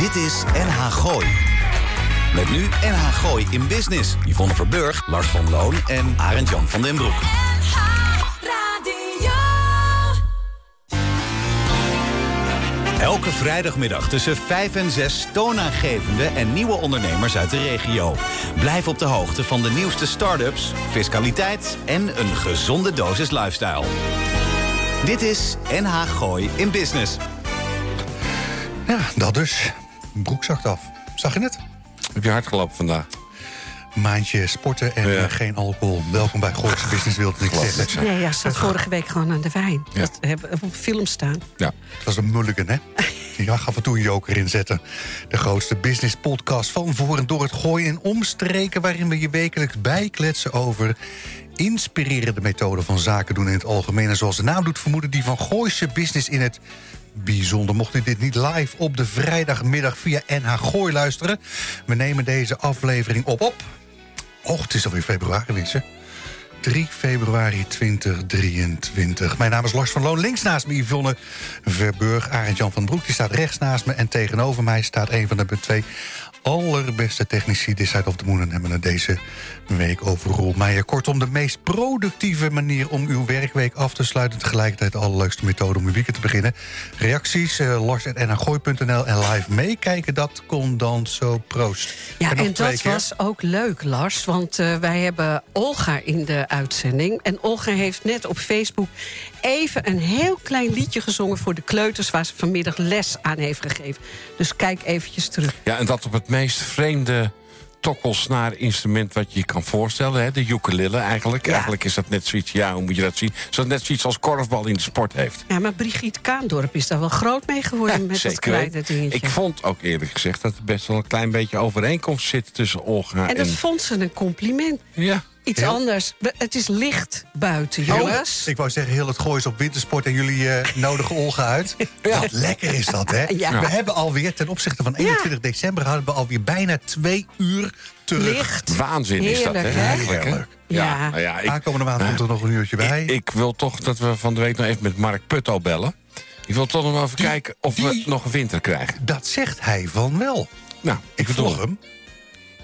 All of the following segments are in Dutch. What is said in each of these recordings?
Dit is NH Gooi. Met nu NH Gooi in Business. Yvonne Verburg, Lars van Loon en Arend Jan van den Broek. Elke vrijdagmiddag tussen 5 en 6 toonaangevende en nieuwe ondernemers uit de regio. Blijf op de hoogte van de nieuwste start-ups, fiscaliteit en een gezonde dosis lifestyle. Dit is NH Gooi in Business. Ja, dat dus. Broek zakt af. Zag je het? Heb je hard gelopen vandaag? Maandje sporten en Ja. eh, geen alcohol. Welkom bij Gooise Business, wilde ik zeggen. ja, staat vorige week gewoon aan de wijn. Ja. Dat hebben we op film staan. Ja. Het was een mulligan, hè? Ja, ga af en toe een joker inzetten. De grootste business podcast van voor en door het gooien en omstreken... waarin we je wekelijks bijkletsen over inspirerende methoden van zaken doen in het algemeen. En zoals de naam doet vermoeden, die van Gooise Business in het bijzonder. Mocht u dit niet live op de vrijdagmiddag via NH Gooi luisteren... we nemen deze aflevering op op... Och, het is alweer februari, mensen. 3 februari 2023. Mijn naam is Lars van Loon. Links naast me Yvonne Verburg. Arend Jan van Broek die staat rechts naast me. En tegenover mij staat een van de twee allerbeste technici... This Side of the Moon en hebben we deze week over Roel Meijer. Kortom, de meest productieve manier om uw werkweek af te sluiten... tegelijkertijd de allerleukste methode om uw weekend te beginnen. Reacties, eh lars.nrgooi.nl en live meekijken, dat kon dan zo proost. Ja, en dat keer. was ook leuk, Lars. Want eh, wij hebben Olga in de uitzending. En Olga heeft net op Facebook even een heel klein liedje gezongen... voor de kleuters waar ze vanmiddag les aan heeft gegeven. Dus kijk eventjes terug. ja, en dat op het meest vreemde tokkelsnaar instrument wat je je kan voorstellen. Hè? De ukulele eigenlijk. Ja. Eigenlijk is dat net zoiets, ja, hoe moet je dat zien? Zo net zoiets als korfbal in de sport heeft. Ja, maar Brigitte Kaandorp is daar wel groot mee geworden... met dat kleine dingetje. Ik vond ook eerlijk gezegd dat er best wel een klein beetje overeenkomst zit tussen Olga En en... dat vond ze een compliment. Ja, Iets Heel- anders. Het is licht buiten, jongens. Ik wou zeggen, heel het goois op wintersport en jullie eh, nodigen Olga uit. Wat lekker is dat, hè? Ja. We hebben alweer, ten opzichte van 21 december... hadden we alweer bijna twee uur terug. Licht. waanzin is dat, hè? Heerlijk, hè? Eigenlijk, hè? Heerlijk. Ja. nou ja, ik, Aankomende maand komt er nog een uurtje bij. Ik, ik wil toch dat we van de week nog even met Mark Putto bellen. Ik wil toch nog even Die- kijken of die- we nog een winter krijgen. Dat zegt hij van wel. Nou, Ik bedoel- volg hem.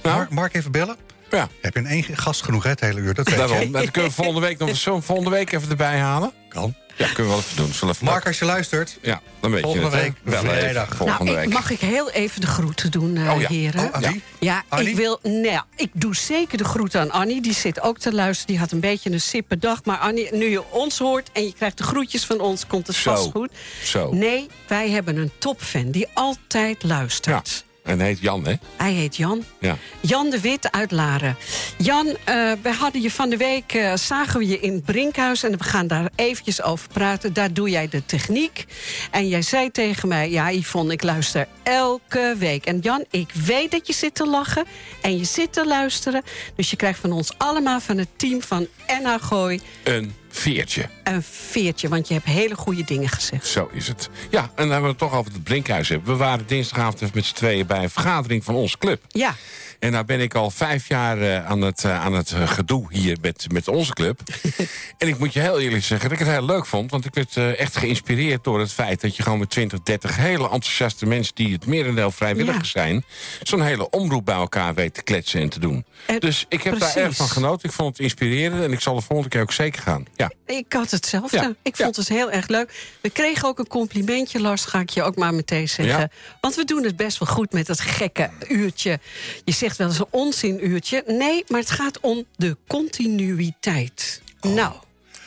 Nou? Mark, Mark, even bellen. Ja, Heb je in één gast genoeg, hè, het hele uur? Dat weet daarom. je. Dat kunnen we volgende week nog zo volgende week even erbij halen. Kan. Ja, kunnen we wel even doen. Zullen we even- Mark, als je luistert... Ja, dan weet Volgende je het. week, Wel vrijdag. Volgende nou, ik, week. mag ik heel even de groeten doen, Oh ja. heren? Oh? Ja, Annie? ik wil. Nou, ik doe zeker de groeten aan Annie. Die zit ook te luisteren. Die had een beetje een sippe dag. Maar Annie, nu je ons hoort en je krijgt de groetjes van ons, komt het Zo. vast goed. Zo. Nee, wij hebben een topfan die altijd Ja, luistert. En hij heet Jan, hè? Hij heet Jan. Ja. Jan de Wit uit Laren. Jan, eh, we hadden je van de week, eh, zagen we je in het Brinkhuis... en we gaan daar eventjes over praten. Daar doe jij de techniek. En jij zei tegen mij, ja Yvonne, ik luister elke week. En Jan, ik weet dat je zit te lachen en je zit te luisteren. Dus je krijgt van ons allemaal, van het team van NH Gooi... Een veertje. een veertje, want je hebt hele goede dingen gezegd. Zo is het. Ja, en dan hebben we het toch over het Brinkhuis hebben. We waren dinsdagavond even met z'n tweeën bij een vergadering van onze club. Ja, En nou ben ik al vijf jaar eh, aan het, eh, aan het eh, gedoe hier met, met onze club. en ik moet je heel eerlijk zeggen dat ik het heel leuk vond. Want ik werd echt geïnspireerd door het feit dat je gewoon met 20, 30 hele enthousiaste mensen... die het merendeel vrijwilligers Ja. zijn... zo'n hele omroep bij elkaar weet te kletsen en te doen. Dus ik heb daar erg van genoten. Ik vond het inspirerend en ik zal de volgende keer ook zeker gaan. Ja. Ik had hetzelfde. Ja, Ik ja. vond het heel erg leuk. We kregen ook een complimentje, Lars, ga ik je ook maar meteen zeggen. Want we doen het best wel goed met dat gekke uurtje. Je zegt wel eens een onzinuurtje. Nee, maar het gaat om de continuïteit. Nou,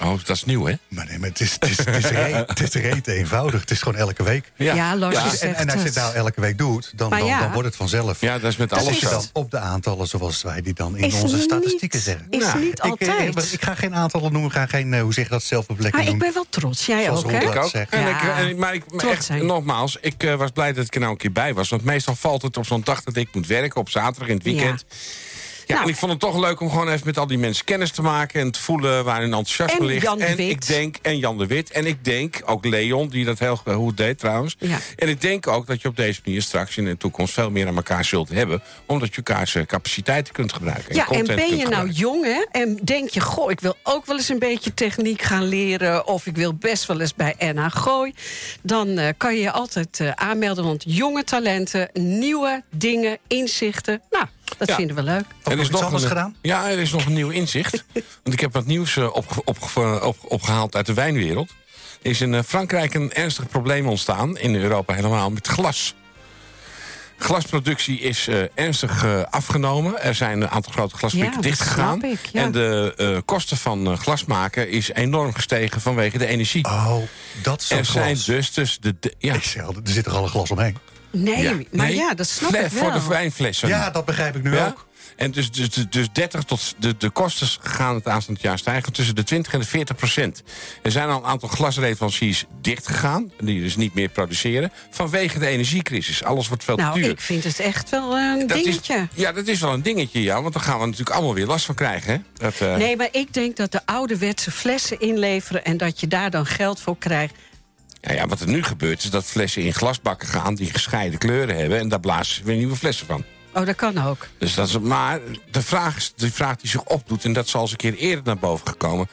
Oh, dat is nieuw, hè? Maar nee, maar het is, het is, het is, re- het is reet eenvoudig. Het is gewoon elke week. Ja, Lars, ja. En, als je het. nou elke week doet, dan, dan, ja. dan wordt het vanzelf. Ja, dat is met Dus alles zo. dan op de aantallen zoals wij die dan in Is onze niet- statistieken zeggen. is Nou, niet ik, eh, altijd. Ik, ik ga geen aantallen noemen, ik ga geen, eh, hoe zeg je dat, zelfbevlekking Maar ik ben wel trots. Jij Zoals ook, hè? Ik ook. En Ja, ik, en, maar ik, maar echt, nogmaals, ik eh, was blij dat ik er nou een keer bij was. Want meestal valt het op zo'n dag dat ik moet werken, op zaterdag in het weekend. Ja, Nou. en ik vond het toch leuk om gewoon even met al die mensen kennis te maken... en te voelen waar hun enthousiasme En ligt. Jan de en Wit. ik denk, en Jan de Wit. En ik denk, ook Leon, die dat heel goed deed trouwens. Ja. En ik denk ook dat je op deze manier straks in de toekomst... veel meer aan elkaar zult hebben. Omdat je elkaars eh, capaciteiten kunt gebruiken. Ja, en ben je nou gebruiken. jong, hè? En denk je, goh, ik wil ook wel eens een beetje techniek gaan leren... of ik wil best wel eens bij NH Gooi... dan eh, kan je je altijd eh, aanmelden, want jonge talenten... nieuwe dingen, inzichten, nou, dat Ja. vinden we leuk. Ook nog iets anders een, gedaan? Ja, er is nog een nieuw inzicht. want ik heb wat nieuws eh, op, op, op, opgehaald uit de wijnwereld. Er is in eh, Frankrijk een ernstig probleem ontstaan, in Europa helemaal, met glas. Glasproductie is eh, ernstig eh, afgenomen. Er zijn een aantal grote Ja, glasfabrieken dichtgegaan. snap ik, ja. En de eh, kosten van eh, glas maken is enorm gestegen vanwege de energie. Oh, dat soort er zijn glas. dus tussen de... de- ja, Ik zeg al, er zit er al een glas omheen. Nee, ja. maar Nee, ja, dat snap fle- ik wel. Voor de wijnflessen. Ja, dat begrijp ik nu Ja? ook. En dus, dus, dus, dus 30 tot de, de kosten gaan het aanstaande jaar stijgen tussen de 20 en de 40 procent. Er zijn al een aantal glasleveranciers dichtgegaan, die dus niet meer produceren, vanwege de energiecrisis. Alles wordt veel te Nou, duur. ik vind het echt wel een Dat is- dingetje. ja, dat is wel een dingetje, ja. Want daar gaan we natuurlijk allemaal weer last van krijgen. Hè? Dat, eh, Nee, maar ik denk dat de ouderwetse flessen inleveren... en dat je daar dan geld voor krijgt. Ja, ja, wat er nu gebeurt is dat flessen in glasbakken gaan... die gescheiden kleuren hebben en daar blazen ze weer nieuwe flessen van. Oh, dat kan ook. Dus dat is, maar de vraag, is, de vraag die zich opdoet, en dat zal eens een keer eerder naar boven gekomen...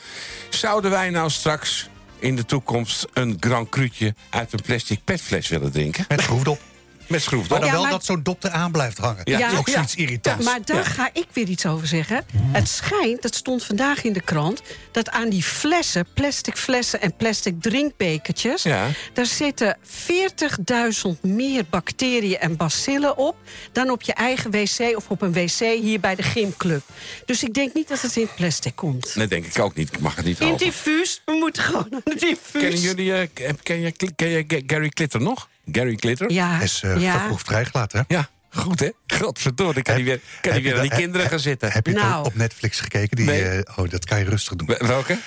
zouden wij nou straks in de toekomst een Grand Cru'tje uit een plastic petfles willen drinken? Met schroefdop. Met schroefdop? Maar dan Ja, wel maar- dat zo'n dop eraan blijft hangen. Ja. Dat is ook Ja. zoiets irritants. Maar daar ga ik weer iets over zeggen. Het schijnt, dat stond vandaag in de krant... dat aan die flessen, plastic flessen en plastic drinkbekertjes... Ja. daar zitten 40.000 meer bacteriën en bacillen op... dan op je eigen wc of op een wc hier bij de gymclub. Dus ik denk niet dat het in plastic komt. Nee, denk ik ook niet. Ik mag het niet In hopen. diffuus, we moeten gewoon aan het diffuus. Kennen jullie, eh, ken, ken, je, ken je Gary Glitter nog? Gary Glitter? Ja, Hij is eh, ja. vervroegd vrijgelaten, hè? Ja, goed hè? Godverdomme, dan kan hij weer, kan weer aan die dat- kinderen gaan zitten. Heb je het Nou. op Netflix gekeken? Die, Nee. eh, oh, dat kan je rustig doen. Wel- Welke?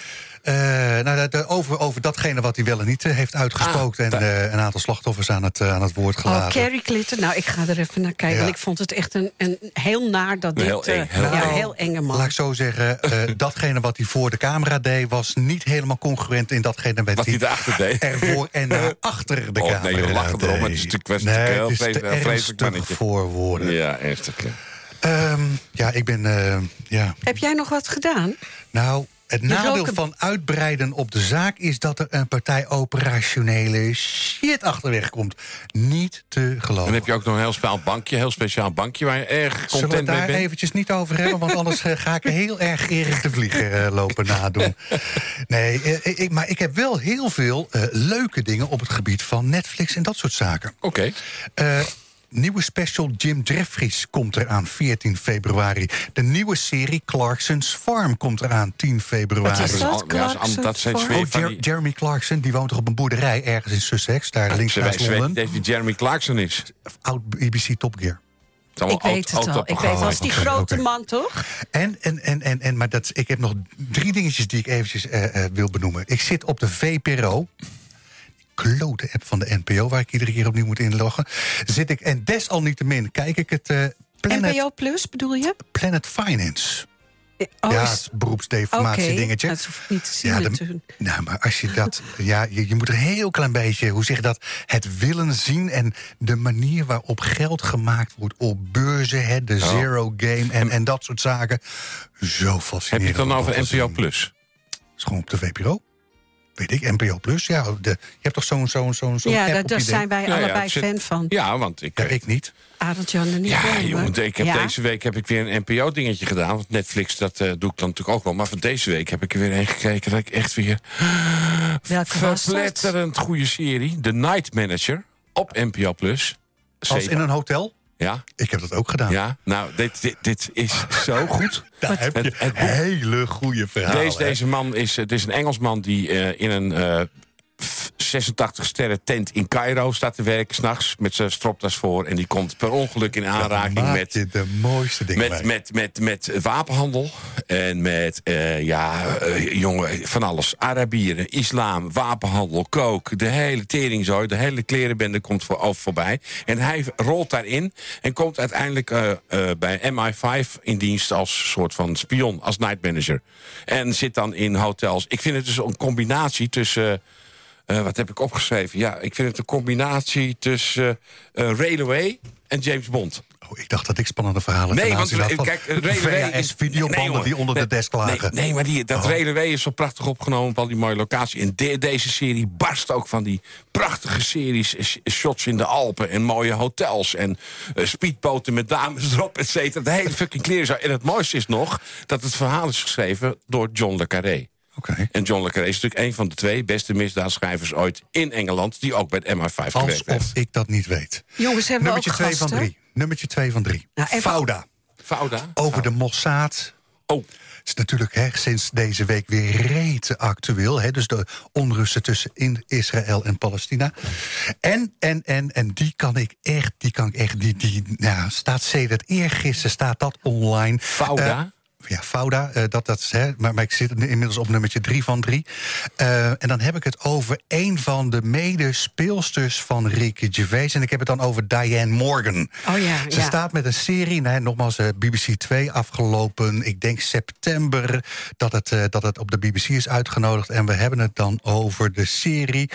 Eh, nou, over, over datgene wat hij wel en niet eh, heeft uitgespookt... Ah, en eh, een aantal slachtoffers aan het, aan het woord Oh, gelaten. Carrie Glitter. Nou, ik ga er even naar kijken. Ja. Want ik vond het echt een, een heel naar dat dit... Heel eng, eh, heel ja, heel enge man. Laat ik zo zeggen, eh, datgene wat hij voor de camera deed... was niet helemaal congruent in datgene wat, Wat hij erachter deed. ervoor en achter de Oh, camera nee, je lacht erom, deed. het is natuurlijk- was nee, natuurlijk heel het is vreselijk- te heel vreselijk ernstig mannetje. voor woorden. Ja, ernstig. ja. Ehm, ja, ik ben... eh, ja. Heb jij nog wat gedaan? Nou, het nadeel van uitbreiden op de zaak... is dat er een partij operationele shit achterweg komt. Niet te geloven. Dan heb je ook nog een heel speciaal bankje, heel speciaal bankje waar je erg Zullen we content het mee daar bent. eventjes niet over hebben? Want anders eh, ga ik heel erg Erik de Vlieger eh, lopen nadoen. Nee, eh, ik, maar ik heb wel heel veel eh, leuke dingen op het gebied van Netflix en dat soort zaken. Oké. Eh, nieuwe special Jim Jeffries komt eraan 14 februari. De nieuwe serie Clarkson's Farm komt eraan 10 februari. Wat is dat? al- ja, Clarkson dat zijn Farm? twee Oh, van Jer- die... Jeremy Clarkson, die woont toch op een boerderij ergens in Sussex, daar links naast ze weten Londen. wie Jeremy Clarkson is. Oud BBC Top Gear. Ik weet het al. Ik weet het als die Oké, grote man, toch? En, en, en, en, en maar dat, ik heb nog drie dingetjes die ik eventjes eh, eh, wil benoemen. Ik zit op de VPRO. Klote app van de NPO, waar ik iedere keer opnieuw moet inloggen. Zit ik, en desalniettemin kijk ik het eh, Planet, NPO Plus, bedoel je? Planet Finance. Oh, ja, beroepsdeformatie Oké, dingetje. dat hoef ik niet te zien Ja, de- nou, maar als je dat. ja, je, je moet een heel klein beetje, hoe zeg je dat? Het willen zien en de manier waarop geld gemaakt wordt op beurzen, hè, de zero game en, en dat soort zaken. Zo fascinerend. Heb je het dan over dat NPO. Plus? is gewoon op de VPRO. Weet ik, NPO Plus. Ja, de, je hebt toch zo'n zo'n zo'n zo'n Ja, app daar, zijn wij Ja, ja, allebei zit- fan van. Ja, want ik... Ja, ik niet. Arend Jan en niet Ja, jongen, ik heb Ja. deze week heb ik weer een NPO-dingetje gedaan. Want Netflix, dat eh, doe ik dan natuurlijk ook wel. Maar van deze week heb ik er weer een gekeken dat ik echt weer... Welke? Verpletterend goede serie. The Night Manager op NPO+. Plus. Als in een hotel? Ja, Ik heb dat ook gedaan. ja. Nou, dit, dit, dit is zo goed. Daar heb je Het- het- hele goede verhalen. Deze, deze man is, het is een Engelsman die eh, in een eh, 86 sterren tent in Cairo staat te werken s'nachts met zijn stropdas voor. En die komt per ongeluk in aanraking met, de mooiste dingen met, met, met, met wapenhandel. En met, eh, ja, eh, jongen, van alles. Arabieren, islam, wapenhandel, kook. De hele teringzooi, de hele klerenbende komt voor, over voorbij. En hij rolt daarin en komt uiteindelijk eh, bij MI5 in dienst als soort van spion, als night manager. En zit dan in hotels. Ik vind het dus een combinatie tussen... eh, wat heb ik opgeschreven? Ja, ik vind het een combinatie tussen eh, eh, Railway en James Bond. Oh, ik dacht dat ik spannende verhalen Nee, want van kijk, Railway is... Nee, jongen. die onder de desk lagen. Nee, nee maar die, dat Oh. Railway is zo prachtig opgenomen op al die mooie locaties. En de- deze serie barst ook van die prachtige series. sh- Shots in de Alpen en mooie hotels. En eh, speedboten met dames erop, et cetera. De hele fucking kleren. En het mooiste is nog dat het verhaal is geschreven door John le Carré. Oké. En John le Carré is natuurlijk een van de twee beste misdaadschrijvers ooit in Engeland... die ook bij het MI5 gewerkt Alsof heeft. ik dat niet weet. Jongens, hebben we ook twee van drie. Nummertje twee van drie. Nou, even- Fauda. Fauda? Over de Mossad. Oh, is natuurlijk hè, sinds deze week weer rete actueel. Hè, dus de onrusten tussen in Israël en Palestina. En, en, en, en die kan ik echt, die kan ik echt, die, die nou, staat sedert eergisteren staat dat online. Fauda? Eh, ja, Fauda, eh, dat, dat hè, maar, maar ik zit inmiddels op nummertje drie van drie. Eh, en dan heb ik het over een van de medespeelsters van Ricky Gervais. En ik heb het dan over Diane Morgan. Oh ja, Ze ja. staat met een serie, nee, nogmaals, eh, BBC 2 afgelopen, ik denk september, dat het, dat het op de BBC is uitgenodigd. En we hebben het dan over de serie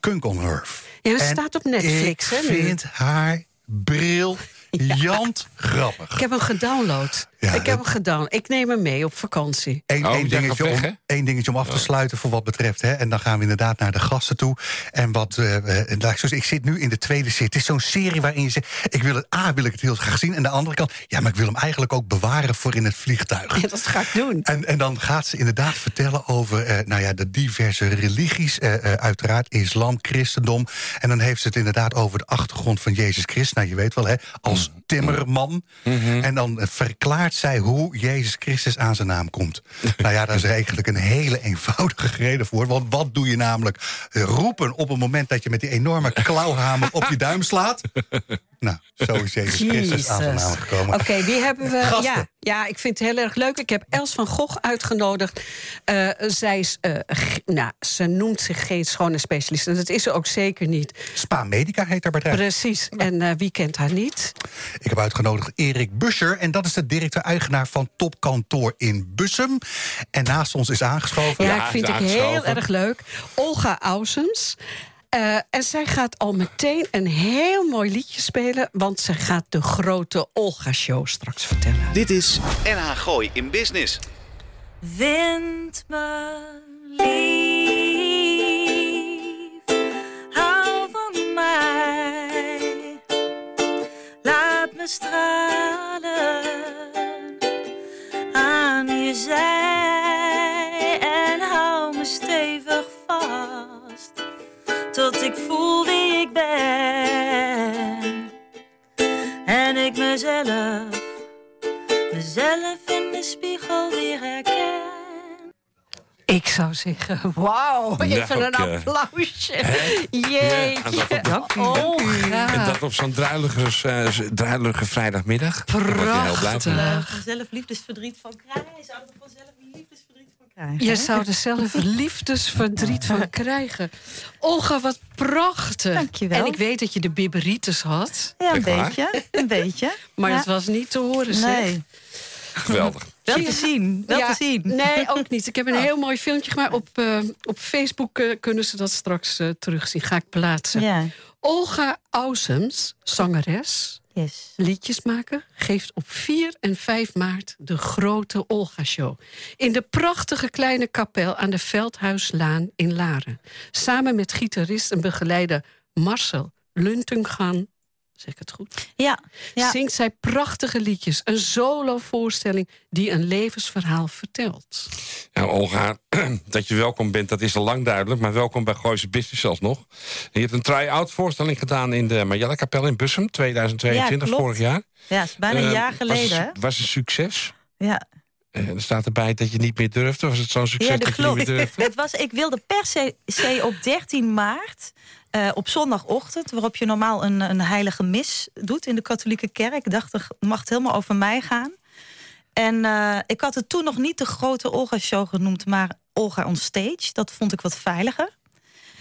Kunk on Earth. Ja, En staat op Netflix, ik hè, vind haar briljant grappig. Ik heb hem gedownload. Ja, ik heb hem gedaan. Ik neem hem mee op vakantie. Eén Oh, dingetje, weg, om, één dingetje om af te sluiten voor wat betreft. Hè. En dan gaan we inderdaad naar de gasten toe. En wat, eh, eh, laat ik zo zeggen, ik zit nu in de tweede zit. Het is zo'n serie waarin je zegt... ik wil het A, wil ik het heel graag zien. En de andere kant, ja, maar ik wil hem eigenlijk ook bewaren voor in het vliegtuig. Ja, dat ga ik doen. En, en dan gaat ze inderdaad vertellen over eh, nou ja, de diverse religies. eh, eh, uiteraard islam, christendom. En dan heeft ze het inderdaad over de achtergrond van Jezus Christus. Nou, je weet wel, hè, als timmerman. En dan eh, zij hoe Jezus Christus aan zijn naam komt. nou ja, daar is eigenlijk een hele eenvoudige reden voor. Want wat doe je namelijk? Roepen op het moment dat je met die enorme klauwhamer op je duim slaat. Nou, zo is Jezus Christus aan zijn naam gekomen. Oké, wie hebben we? Gasten. Ja, ja, ik vind het heel erg leuk. Ik heb Els van Gogh uitgenodigd. Eh, zij is, eh, nou, ze noemt zich geen schone specialist. En dat is ze ook zeker niet. Spa Medica heet haar bedrijf. Precies. En eh, wie kent haar niet? Ik heb uitgenodigd Erik Buscher. En dat is de directeur-eigenaar van Topkantoor in Bussum. En naast ons is aangeschoven. Ja, Ja, ik vind ik heel erg leuk. Olga Ausens. Eh, en zij gaat al meteen een heel mooi liedje spelen... want ze gaat de grote Olga-show straks vertellen. Dit is NH Gooi in Business. Vind me lief, hou van mij, laat me stralen aan je zij mezelf mezelf in de spiegel weer herken. Ik zou zeggen, wauw, even Nou, een applausje. Ja, en Jeetje, Olga. En dat op zo'n druilige, eh, druilige vrijdagmiddag. Daar word je heel blij van. Prachtig. zelf liefdesverdriet van krijgen. Zou er vanzelf krijgen. Je zou er zelf liefdesverdriet van krijgen. Olga, wat prachtig. Dankjewel. En ik weet dat je de bibberitis had. Ja, een beetje. Een beetje. Maar Ja. het was niet te horen, zeg. Nee. Geweldig. Wel te zien. Wel Ja, te zien. Nee, ook niet. Ik heb een heel mooi filmpje gemaakt. Op, eh, op Facebook eh, kunnen ze dat straks eh, terugzien. Ga ik plaatsen. Ja. Olga Ausems, zangeres, Yes. liedjesmaker... geeft op 4 en 5 maart de grote Olga-show. In de prachtige kleine kapel aan de Veldhuislaan in Laren. Samen met gitarist en begeleider Marcel Luntungan... Zeg ik het goed? Ja. ja. Zingt zij prachtige liedjes. Een solo-voorstelling die een levensverhaal vertelt. Nou, Olga, dat je welkom bent, dat is al lang duidelijk. Maar welkom bij Gooise Business alsnog. En je hebt een try-out voorstelling gedaan in de Marjella Kapel in Bussum. 2022, Ja, klopt. vorig jaar. Ja, is bijna een Eh, jaar Was geleden. een, was een succes. Ja. Eh, er staat erbij dat je niet meer durft. Of was het zo'n succes Ja, dat dat je niet meer durfde? Het was, ik wilde per se, se op 13 maart, eh, op zondagochtend... waarop je normaal een, een heilige mis doet in de katholieke kerk. Ik dacht, het mag het helemaal over mij gaan. En eh, ik had het toen nog niet de grote Olga-show genoemd... maar Olga on Stage. Dat vond ik wat veiliger.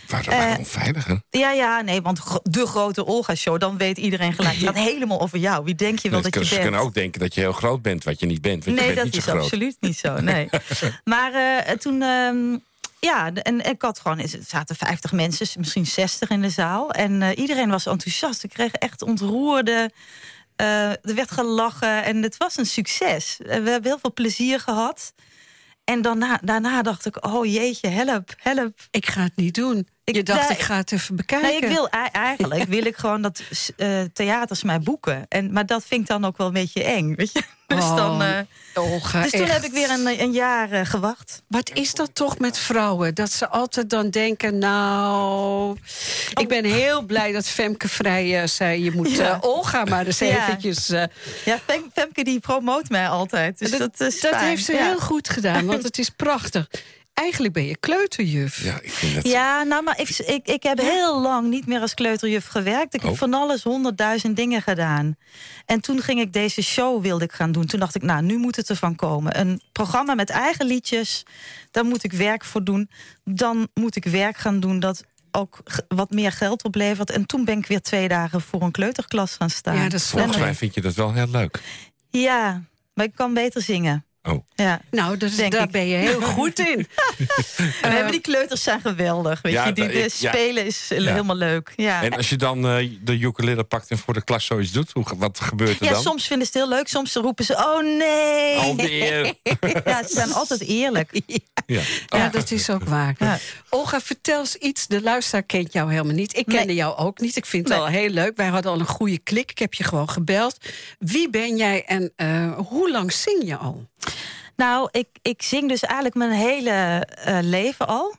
Waarom, waarom Eh, veiliger? Ja, ja, nee, want de grote Olga-show... dan weet iedereen gelijk, het gaat helemaal over jou. Wie denk je wel Nee, dat je ze bent? kunnen ook denken dat je heel groot bent, wat je niet bent. Want je Nee, bent dat niet is zo groot. absoluut niet zo. Nee. maar eh, toen, ehm, ja, en ik had gewoon, er zaten 50 mensen, misschien 60 in de zaal. En eh, iedereen was enthousiast. Ik kreeg echt ontroerde. eh, er werd gelachen en het was een succes. We hebben heel veel plezier gehad. En daarna, daarna dacht ik, oh jeetje, help, help. Ik ga het niet doen. Ik- je dacht, ik ga het even bekijken. Nee, ik wil eigenlijk wil ik gewoon dat eh, theaters mij boeken. En, maar dat vind ik dan ook wel een beetje eng, weet je. Dus, Oh, dan, eh, Olga, dus toen echt. heb ik weer een, een jaar eh, gewacht. Wat is dat toch met vrouwen? Dat ze altijd dan denken, nou... Ik ben heel blij dat Femke Vrij eh, zei... je moet Ja. eh, Olga maar eens Ja. eventjes... eh, Ja, Fem- Femke die promoot mij altijd. Dus dat, dat heeft ze ja. heel goed gedaan, want het is prachtig. Eigenlijk ben je kleuterjuf. Ja, ik vind het... Ja, nou, maar ik, ik, ik heb heel lang niet meer als kleuterjuf gewerkt. Ik Oh. heb van alles honderdduizend dingen gedaan. En toen ging ik deze show wilde ik gaan doen. Toen dacht ik, nou, nu moet het ervan komen. Een programma met eigen liedjes, daar moet ik werk voor doen. Dan moet ik werk gaan doen dat ook wat meer geld oplevert. En toen ben ik weer twee dagen voor een kleuterklas gaan staan. Ja, dat is Volgens En- mij vind je dat wel heel leuk. Ja, maar ik kan beter zingen. Oh. Ja. Nou, Denk daar ik. ben je heel goed in. En hebben die kleuters zijn geweldig. Weet Ja, je, die, ja. spelen is helemaal leuk. Ja. En als je dan eh, de ukulele pakt en voor de klas zoiets doet, hoe, wat gebeurt er Ja, dan? soms vinden ze het heel leuk, soms roepen ze: Oh nee! Alweer. Ja, ze zijn altijd eerlijk. Ja. Ja, dat is ook waar. Ja. Olga, vertel eens iets. De luisteraar kent jou helemaal niet. Ik kende Nee. jou ook niet. Ik vind het Nee. al heel leuk. Wij hadden al een goede klik. Ik heb je gewoon gebeld. Wie ben jij en eh, hoe lang zing je al? Nou, ik, ik zing dus eigenlijk mijn hele eh, leven al.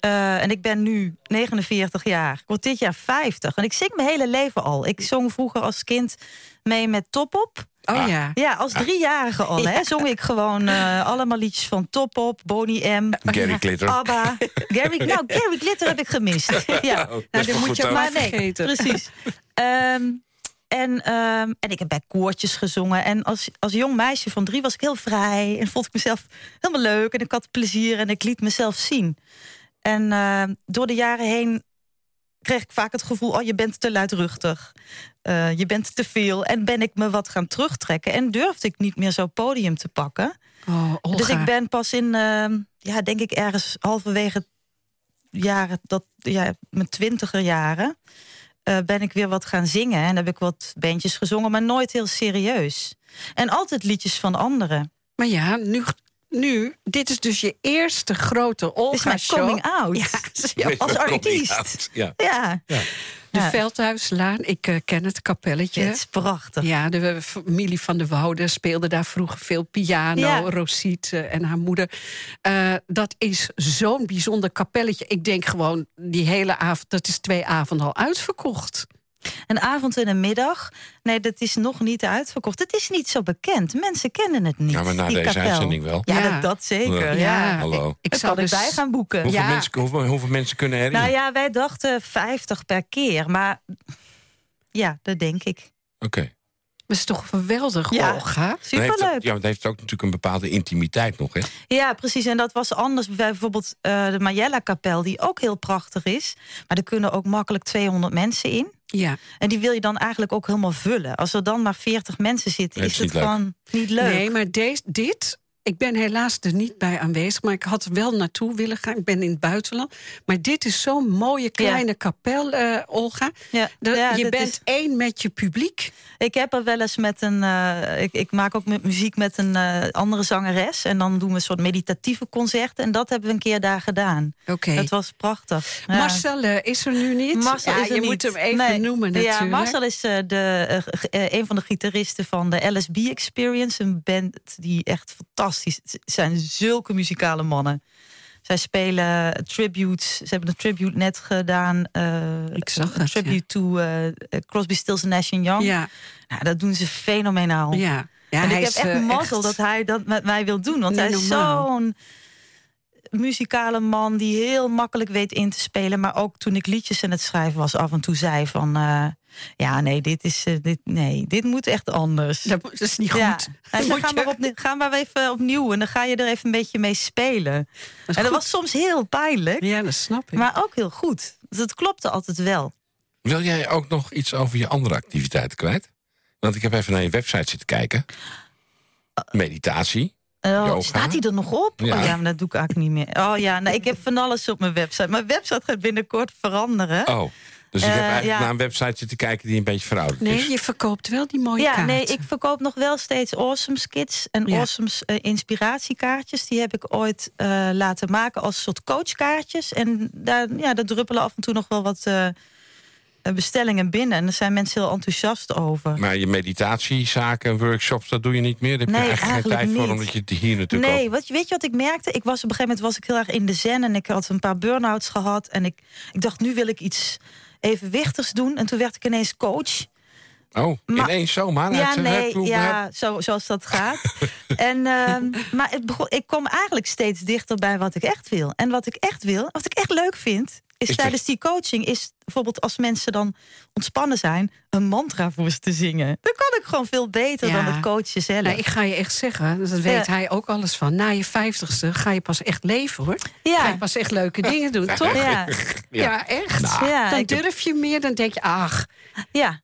Eh, en ik ben nu 49 jaar. Ik word dit jaar 50. En ik zing mijn hele leven al. Ik zong vroeger als kind mee met Top Op. Oh Ah. ja. Ja, als driejarige al. Hè, zong ik gewoon eh, allemaal liedjes van Top Op, Boney M. Gary Glitter. ABBA. Gary, nou, Gary Glitter heb ik gemist. Ja. Oh, dat is dan wel moet je ook. maar- nee, vergeten. precies. Ehm, en, ehm, en ik heb bij koortjes gezongen. En als, als jong meisje van drie was ik heel vrij. En vond ik mezelf helemaal leuk. En ik had plezier en ik liet mezelf zien. En ehm, door de jaren heen kreeg ik vaak het gevoel... oh, je bent te luidruchtig. Eh, je bent te veel. En ben ik me wat gaan terugtrekken. En durfde ik niet meer zo'n podium te pakken. Oh. Dus ik ben pas in, ehm, ja, denk ik ergens halverwege jaren, dat, ja, mijn twintiger jaren, eh, ben ik weer wat gaan zingen. En heb ik wat bandjes gezongen, maar nooit heel serieus. En altijd liedjes van anderen. Maar ja, nu, nu, dit is dus je eerste grote Dit is mijn Olga-show. coming out. Ja, als artiest. Ja. Ja, de Ja. Veldhuislaan. Ik eh, ken het kapelletje. het is prachtig. Ja, de familie van de Woude speelde daar vroeger veel piano. Ja. Rosiet eh, en haar moeder. Eh, dat is zo'n bijzonder kapelletje. Ik denk gewoon, die hele avond, dat is twee avonden al uitverkocht. Een avond en een middag. Nee, dat is nog niet uitverkocht. Het is niet zo bekend. Mensen kennen het niet. Ja, maar na die deze kapel. uitzending wel. Ja, Ja. Dat, dat zeker. Ja. Ja. Hallo. Ik kan dus ik bij gaan boeken. Hoeveel, Ja. mensen, hoeveel, hoeveel mensen kunnen erin? Nou ja, wij dachten 50 per keer. Maar ja, dat denk ik. Oké. Dat is toch geweldig, Ja. Olga? Dan heeft het- Superleuk. Ja, het heeft ook natuurlijk een bepaalde intimiteit nog, hè? Ja, precies. En dat was anders bij bijvoorbeeld eh, de Majella-kapel, die ook heel prachtig is. Maar er kunnen ook makkelijk 200 mensen in. Ja. En die wil je dan eigenlijk ook helemaal vullen. Als er dan maar 40 mensen zitten, Nee, is het gewoon niet leuk. Nee, maar deze, dit... Ik ben helaas er niet bij aanwezig, maar ik had er wel naartoe willen gaan. Ik ben in het buitenland. Maar dit is zo'n mooie kleine kapel, eh, Olga. Ja, De- ja, je bent is- één met je publiek. ik heb er wel eens met een. eh, ik, ik maak ook muziek met een eh, andere zangeres. En dan doen we een soort meditatieve concerten. En dat hebben we een keer daar gedaan. Oké. Dat was prachtig. Ja. Marcel is er nu niet. Marcel ja, is er je niet. moet hem even Nee. noemen natuurlijk. Ja, Marcel is de, een van de gitaristen van de LSB Experience. Een band die echt fantastisch het zijn. Zulke muzikale mannen. Zij spelen tributes. Ze hebben een tribute net gedaan. eh, Ik zag een tribute to eh, Crosby, Stills Nash Young. Ja, Nou, dat doen ze fenomenaal. ja. Ja, en hij ik heb echt eh, mazzel echt- dat hij dat met mij wil doen. Want hij is zo'n muzikale man die heel makkelijk weet in te spelen. Maar ook toen ik liedjes aan het schrijven was, af en toe zei van... eh, ja, nee, dit, is, eh, dit, nee, dit moet echt anders. Dat, dat is niet goed. Ja, hij zei, Moet ga, je- maar op, ga maar even opnieuw en dan ga je er even een beetje mee spelen. en dat goed. was soms heel pijnlijk, Ja, dat snap ik. maar ook heel goed. Dus het klopte altijd wel. Wil jij ook nog iets over je andere activiteiten kwijt? Want ik heb even naar je website zitten kijken. Meditatie. Eh, Yoga? staat hij er nog op? Ja. Oh ja, maar dat doe ik eigenlijk niet meer. Oh ja, nee, ik heb van alles op mijn website. Mijn website gaat binnenkort veranderen. Oh, dus ik heb Eh, eigenlijk ja. naar een website zitten kijken die een beetje verouderd is. nee, je verkoopt wel die mooie ja, kaarten. nee, ik verkoop nog wel steeds Awesome's Kids en Ja. Awesome's eh, inspiratiekaartjes. Die heb ik ooit eh, laten maken als soort coachkaartjes. En daar, ja, daar druppelen af en toe nog wel wat eh, bestellingen binnen. En daar zijn mensen heel enthousiast over. Maar je meditatiezaken, workshops, dat doe je niet meer. Daar heb je Nee, eigenlijk geen tijd voor, niet. omdat je het hier natuurlijk Nee, ook... wat, weet je wat ik merkte? Ik was op een gegeven moment was ik heel erg in de zen en ik had een paar burn-outs gehad. En ik, ik dacht, nu wil ik iets evenwichtigs doen. En toen werd ik ineens coach. Oh, Maar- ineens zomaar Ja, uit de nee, ja, zo, zoals dat gaat. en, ehm, maar het begon, ik kom eigenlijk steeds dichter bij wat ik echt wil. En wat ik echt wil, wat ik echt leuk vind, is, tijdens die coaching, is bijvoorbeeld als mensen dan ontspannen zijn, een mantra voor ze te zingen. Dan kan ik gewoon veel beter Ja. dan het coachen zelf. Nee, ik ga je echt zeggen, dat weet Ja. hij ook alles van. Na je vijftigste ga je pas echt leven, hoor. Ja. Ga je pas echt leuke dingen doen, toch? ja, Ja, echt. Nou. Ja, dan durf je meer, dan denk je, ach, ja.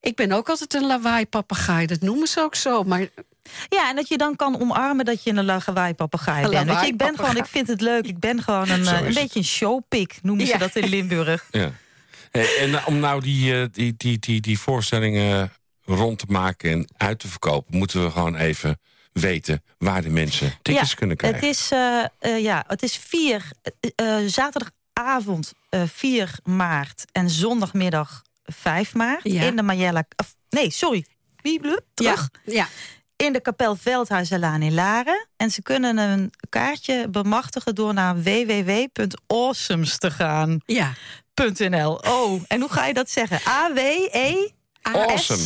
ik ben ook altijd een lawaai-papegaai. Dat noemen ze ook zo. Maar Ja, en dat je dan kan omarmen dat je een lawaai papegaai bent. Weet je, ik ben gewoon, ik vind het leuk. Ik ben gewoon een, eh, een het. beetje een showpik, noemen ze Ja. dat in Limburg. Ja. Hey, en eh, om nou die, eh, die, die, die, die voorstellingen rond te maken en uit te verkopen... moeten we gewoon even weten waar de mensen tickets kunnen krijgen. Het is, eh, eh, ja, het is 4, eh, eh, zaterdagavond eh 4 maart en zondagmiddag 5 maart. Ja. In de Majella... of, nee, sorry. Wie blub? Terug. ja, ja. In de kapel Veldhuizenlaan in Laren. En ze kunnen een kaartje bemachtigen door naar www.awesomes te gaan. ja. .nl. Oh, en hoe ga je dat zeggen? A-W-E... Awesome.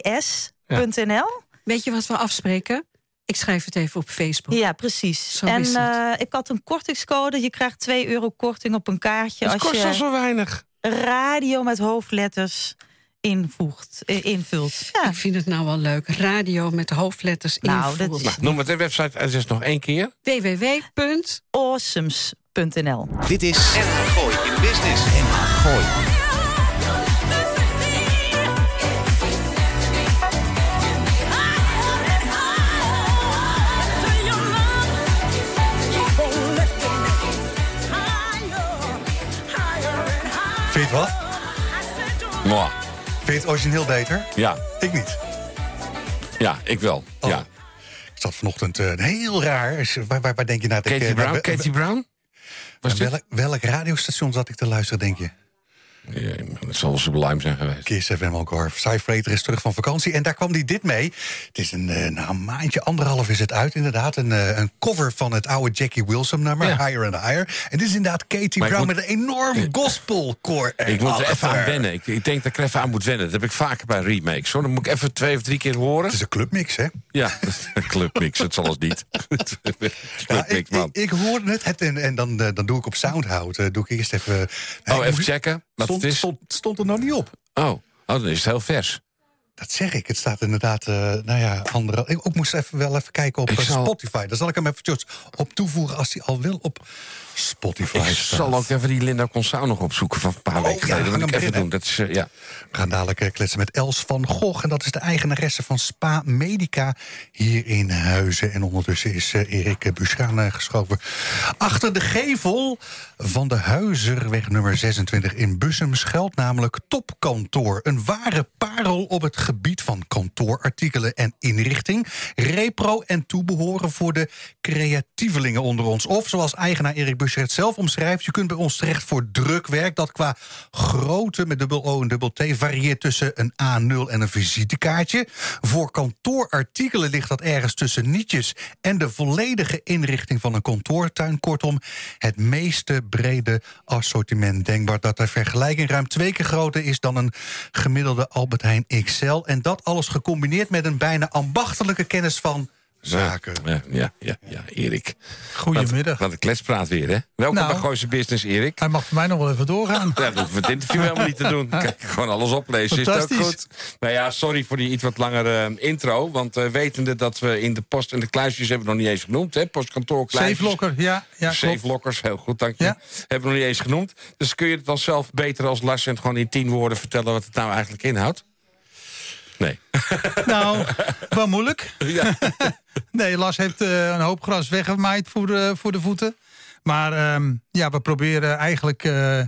S-O-M-E-S.nl? Weet je wat we afspreken? Ik schrijf het even op Facebook. Ja, precies. Zo en is het. eh, ik had een kortingscode. Je krijgt 2 euro korting op een kaartje... Het als kost al je zo weinig. radio met hoofdletters invoegt, eh, invult. Ja. Ik vind het nou wel leuk. Radio met hoofdletters Nou, dat is- Noem het de website het is nog één keer. www. Awesomes.nl Dit is NH Gooi in Business. NH Gooi. Vind je het wat? Mwah. Vind je het origineel beter? Ja, Ik niet. ja, ik wel. Oh. Ja. Ik zat vanochtend eh, heel raar. Waar, waar, waar denk je naar? ik, Katie eh, Brown? Katie Brown? Was welk, welk radiostation zat ik te luisteren, denk je? Dat zal sublime zijn geweest. Kiss FM ook hoor. Cyfrater is terug van vakantie. En daar kwam hij dit mee. Het is een, eh, nou, een maandje, anderhalf is het uit inderdaad. Een, eh, een cover van het oude Jackie Wilson nummer. Ja. Higher and Higher. En dit is inderdaad Katie Brown moet- met een enorm gospelkoor. Ik moet er even aan wennen. Ik, ik denk dat ik er even aan moet wennen. Dat heb ik vaker bij remakes. Hoor. Dan moet ik even twee of drie keer horen. Het is een clubmix, hè? Ja, clubmix. Het zal het niet. Ja, ik, man. ik, ik hoorde het, het en, en dan, eh, dan doe ik op Soundhout. eh, doe ik eerst even... Oh, even checken Stond, is. stond, stond er nog niet op. Oh. oh, dan is het heel vers. Dat zeg ik. Het staat inderdaad, eh, nou ja, andere. Ik ook moest even wel even kijken op eh, zal- Spotify. Daar zal ik hem eventjes op toevoegen als hij al wil op Spotify Ik staat. zal ook even die Linda Consau nog opzoeken van een paar weken ja, geleden. Dat moet ik even doen. Dat is, eh, ja. We gaan dadelijk eh, kletsen met Els van Gogh. En dat is de eigenaresse van Spa Medica hier in Huizen. En ondertussen is eh, Erik Buschaan geschoven. Achter de gevel van de Huizerweg nummer 26 in Bussum schuilt namelijk Topkantoor. Een ware parel op het gebied van kantoorartikelen en inrichting. Repro en toebehoren voor de creatievelingen onder ons. Of zoals eigenaar Erik Buscher het zelf omschrijft... je kunt bij ons terecht voor drukwerk... dat qua grootte met dubbel O en dubbel T varieert tussen een A0 en een visitekaartje. Voor kantoorartikelen ligt dat ergens tussen nietjes... en de volledige inrichting van een kantoortuin. Kortom, het meeste brede assortiment denkbaar... dat ter vergelijking ruim twee keer groter is dan een gemiddelde Albert Heijn XL. En dat alles gecombineerd met een bijna ambachtelijke kennis van zaken. Ja, ja, ja, ja Erik. Goedemiddag. Wat een kletspraat weer, hè? Welkom Nou. bij Gooise Business, Erik. Hij mag voor mij nog wel even doorgaan. Ja, dat hoeven we het interview helemaal niet te doen. Kijk, gewoon alles oplezen, is het ook Fantastisch. goed. Nou ja, sorry voor die iets wat langere eh, intro. Want eh, wetende dat we in de post en de kluisjes hebben we nog niet eens genoemd. Hè? Postkantoor, kluisjes. Safe-locker, ja. ja klopt. Safe lockers, heel goed, dank je. Ja. Hebben we nog niet eens genoemd. Dus kun je het dan zelf beter als Lars en gewoon in tien woorden vertellen wat het nou eigenlijk inhoudt? Nee. Nou, wel moeilijk. Ja. Nee, Lars heeft eh, een hoop gras weggemaaid voor de, voor de voeten. Maar ehm, ja, we proberen eigenlijk eh,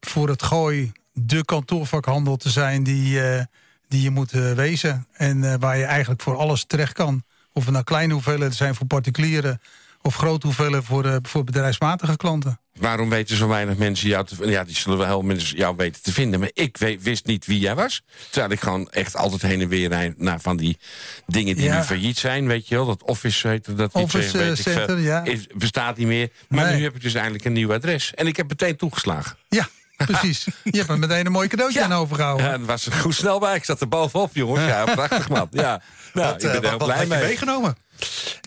voor het gooi de kantoorvakhandel te zijn die, eh, die je moet wezen. En waar je eigenlijk voor alles terecht kan. Of het nou kleine hoeveelheden zijn voor particulieren... of grote hoeveelheden voor, eh, voor bedrijfsmatige klanten. Waarom weten zo weinig mensen jou te Ja, die zullen wel heel mensen jou weten te vinden. Maar ik weet, wist niet wie jij was. Terwijl ik gewoon echt altijd heen en weer rijd naar van die dingen die Ja. nu failliet zijn. Weet je wel, dat Office dat Office, weet eh, ik veel. Center, ja. Is- bestaat niet meer. Maar Nee. nu heb ik dus eindelijk een nieuw adres. En ik heb meteen toegeslagen. Ja, precies. Je hebt er meteen een mooi cadeautje Ja. aan overgehouden. Ja, dat was er goed snel bij. Ik zat er bovenop, jongens. Ja, prachtig man. Ja, nou, Wat, ik eh, ben er heel wat blij je mee. meegenomen?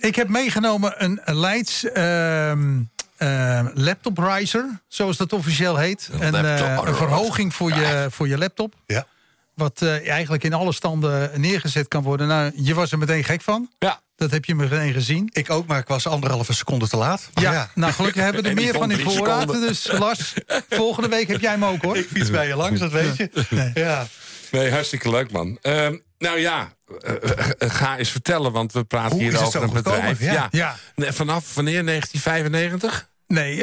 Ik heb meegenomen een Leids ehm ehm, laptop riser, zoals dat officieel heet. Een Een, eh, een verhoging voor je, voor je laptop. Ja. Wat eh, eigenlijk in alle standen neergezet kan worden. Nou, je was er meteen gek van. Ja, Dat heb je meteen gezien. Ik ook, maar ik was anderhalve seconde te laat. Ja, nou gelukkig hebben we er meer van in voorraad. seconden. Dus Lars, volgende week heb jij hem ook hoor. Ik fiets bij je langs, dat weet je. Ja. nee, hartstikke leuk man. Ehm, nou ja, eh, eh, eh, ga eens vertellen, want we praten Hoe hier is het over zo een bedrijf. gekomen? Ja. Ja. Nee, Vanaf wanneer? 1995? Nee,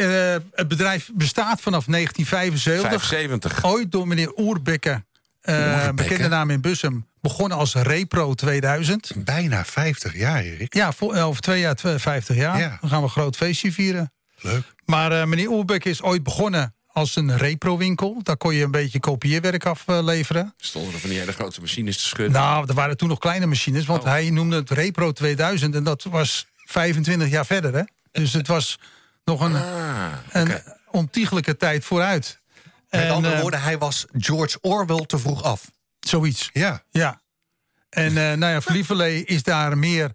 het bedrijf bestaat vanaf 1975. 75. Ooit door meneer Oerbekke, Oerbekke. bekende naam in Bussum, begonnen als Repro 2000. Bijna 50 jaar, Erik. Ja, voor, over twee jaar, tw- 50 jaar. Ja. Dan gaan we een groot feestje vieren. Leuk. Maar meneer Oerbekke is ooit begonnen als een repro-winkel. Daar kon je een beetje kopieerwerk afleveren. Stonden er van die hele grote machines te schudden. Nou, er waren toen nog kleine machines, want Oh. hij noemde het Repro 2000 en dat was 25 jaar verder. Hè? Dus het was nog een, Ah, een ontiegelijke tijd vooruit. Met En, andere eh, woorden, hij was George Orwell te vroeg af. Zoiets. Ja. Ja. En eh nou ja, voor Lieverlee is daar meer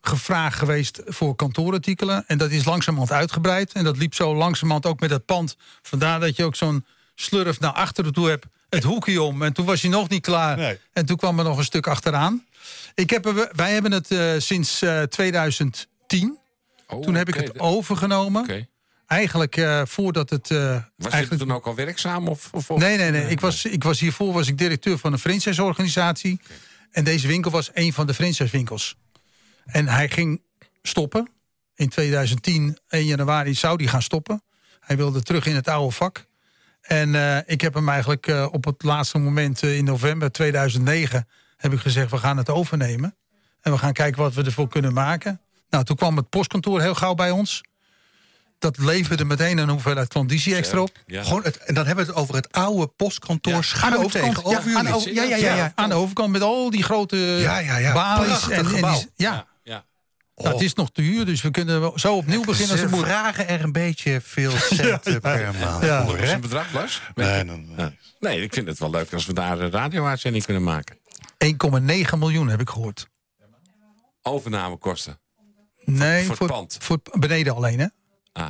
gevraagd geweest voor kantoorartikelen. En dat is langzamerhand uitgebreid. En dat liep zo langzamerhand ook met het pand. Vandaar dat je ook zo'n slurf naar achteren toe hebt. Het hoekje om. En toen was hij nog niet klaar. Nee. En toen kwam er nog een stuk achteraan. Ik heb, er- wij hebben het eh, sinds eh, 2010. Oh, Toen heb ik het overgenomen. Eigenlijk eh, voordat het... eh, Was je eigenlijk... toen ook al werkzaam? Of, of, of- Nee, nee, nee. Ik was, ik was hiervoor was ik directeur van een franchise-organisatie. En deze winkel was een van de franchise-winkels. En hij ging stoppen. In 2010, 1 januari, zou hij gaan stoppen. Hij wilde terug in het oude vak. En eh, ik heb hem eigenlijk eh, op het laatste moment eh, in november 2009... heb ik gezegd, we gaan het overnemen. En we gaan kijken wat we ervoor kunnen maken. Nou, toen kwam het postkantoor heel gauw bij ons. Dat leverde meteen een hoeveelheid klandizie extra op. Ja. Gewoon het, en dan hebben we het over het oude postkantoor Ja, schuin Aan de overkant. tegenover ja, aan de jullie. ja, ja, ja, ja. Aan de overkant met al die grote Ja, ja, ja. balies. En, en die- ja, Nou, het is nog te huur, dus we kunnen zo opnieuw beginnen als Ze het moet. vragen er een beetje veel centen per maand Ja. voor, is een bedrag, Lars? Nee, nee, nee. Ja. Nee, ik vind het wel leuk als we daar een radio-uitzending kunnen maken. 1,9 miljoen heb ik gehoord. Overnamekosten. Nee, voor het pand. voor beneden alleen, hè? Ah.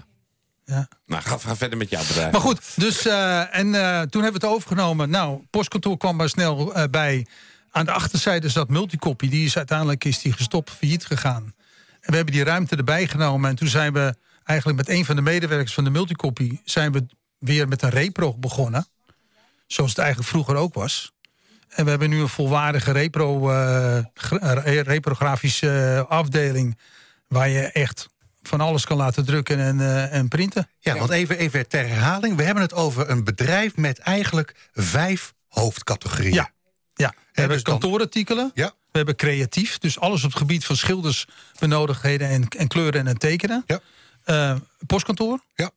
Ja. Nou, ga, ga verder met jouw bedrijf. Maar goed, dus, eh, en eh, toen hebben we het overgenomen. Nou, postkantoor kwam maar snel eh, bij. Aan de achterzijde zat Multicopy. Die is uiteindelijk is die gestopt, failliet gegaan. En we hebben die ruimte erbij genomen. En toen zijn we eigenlijk met een van de medewerkers van de Multicopy... zijn we weer met een repro begonnen. Zoals het eigenlijk vroeger ook was. En we hebben nu een volwaardige repro, eh, eh, reprografische eh, afdeling... waar je echt van alles kan laten drukken en, en printen. Ja, want even, even ter herhaling. We hebben het over een bedrijf met eigenlijk vijf hoofdcategorieën. Ja, ja. we hebben dus kantoorartikelen. Ja. We hebben creatief, dus alles op het gebied van schildersbenodigdheden en, en kleuren en tekenen. Ja. Eh, postkantoor, Ja.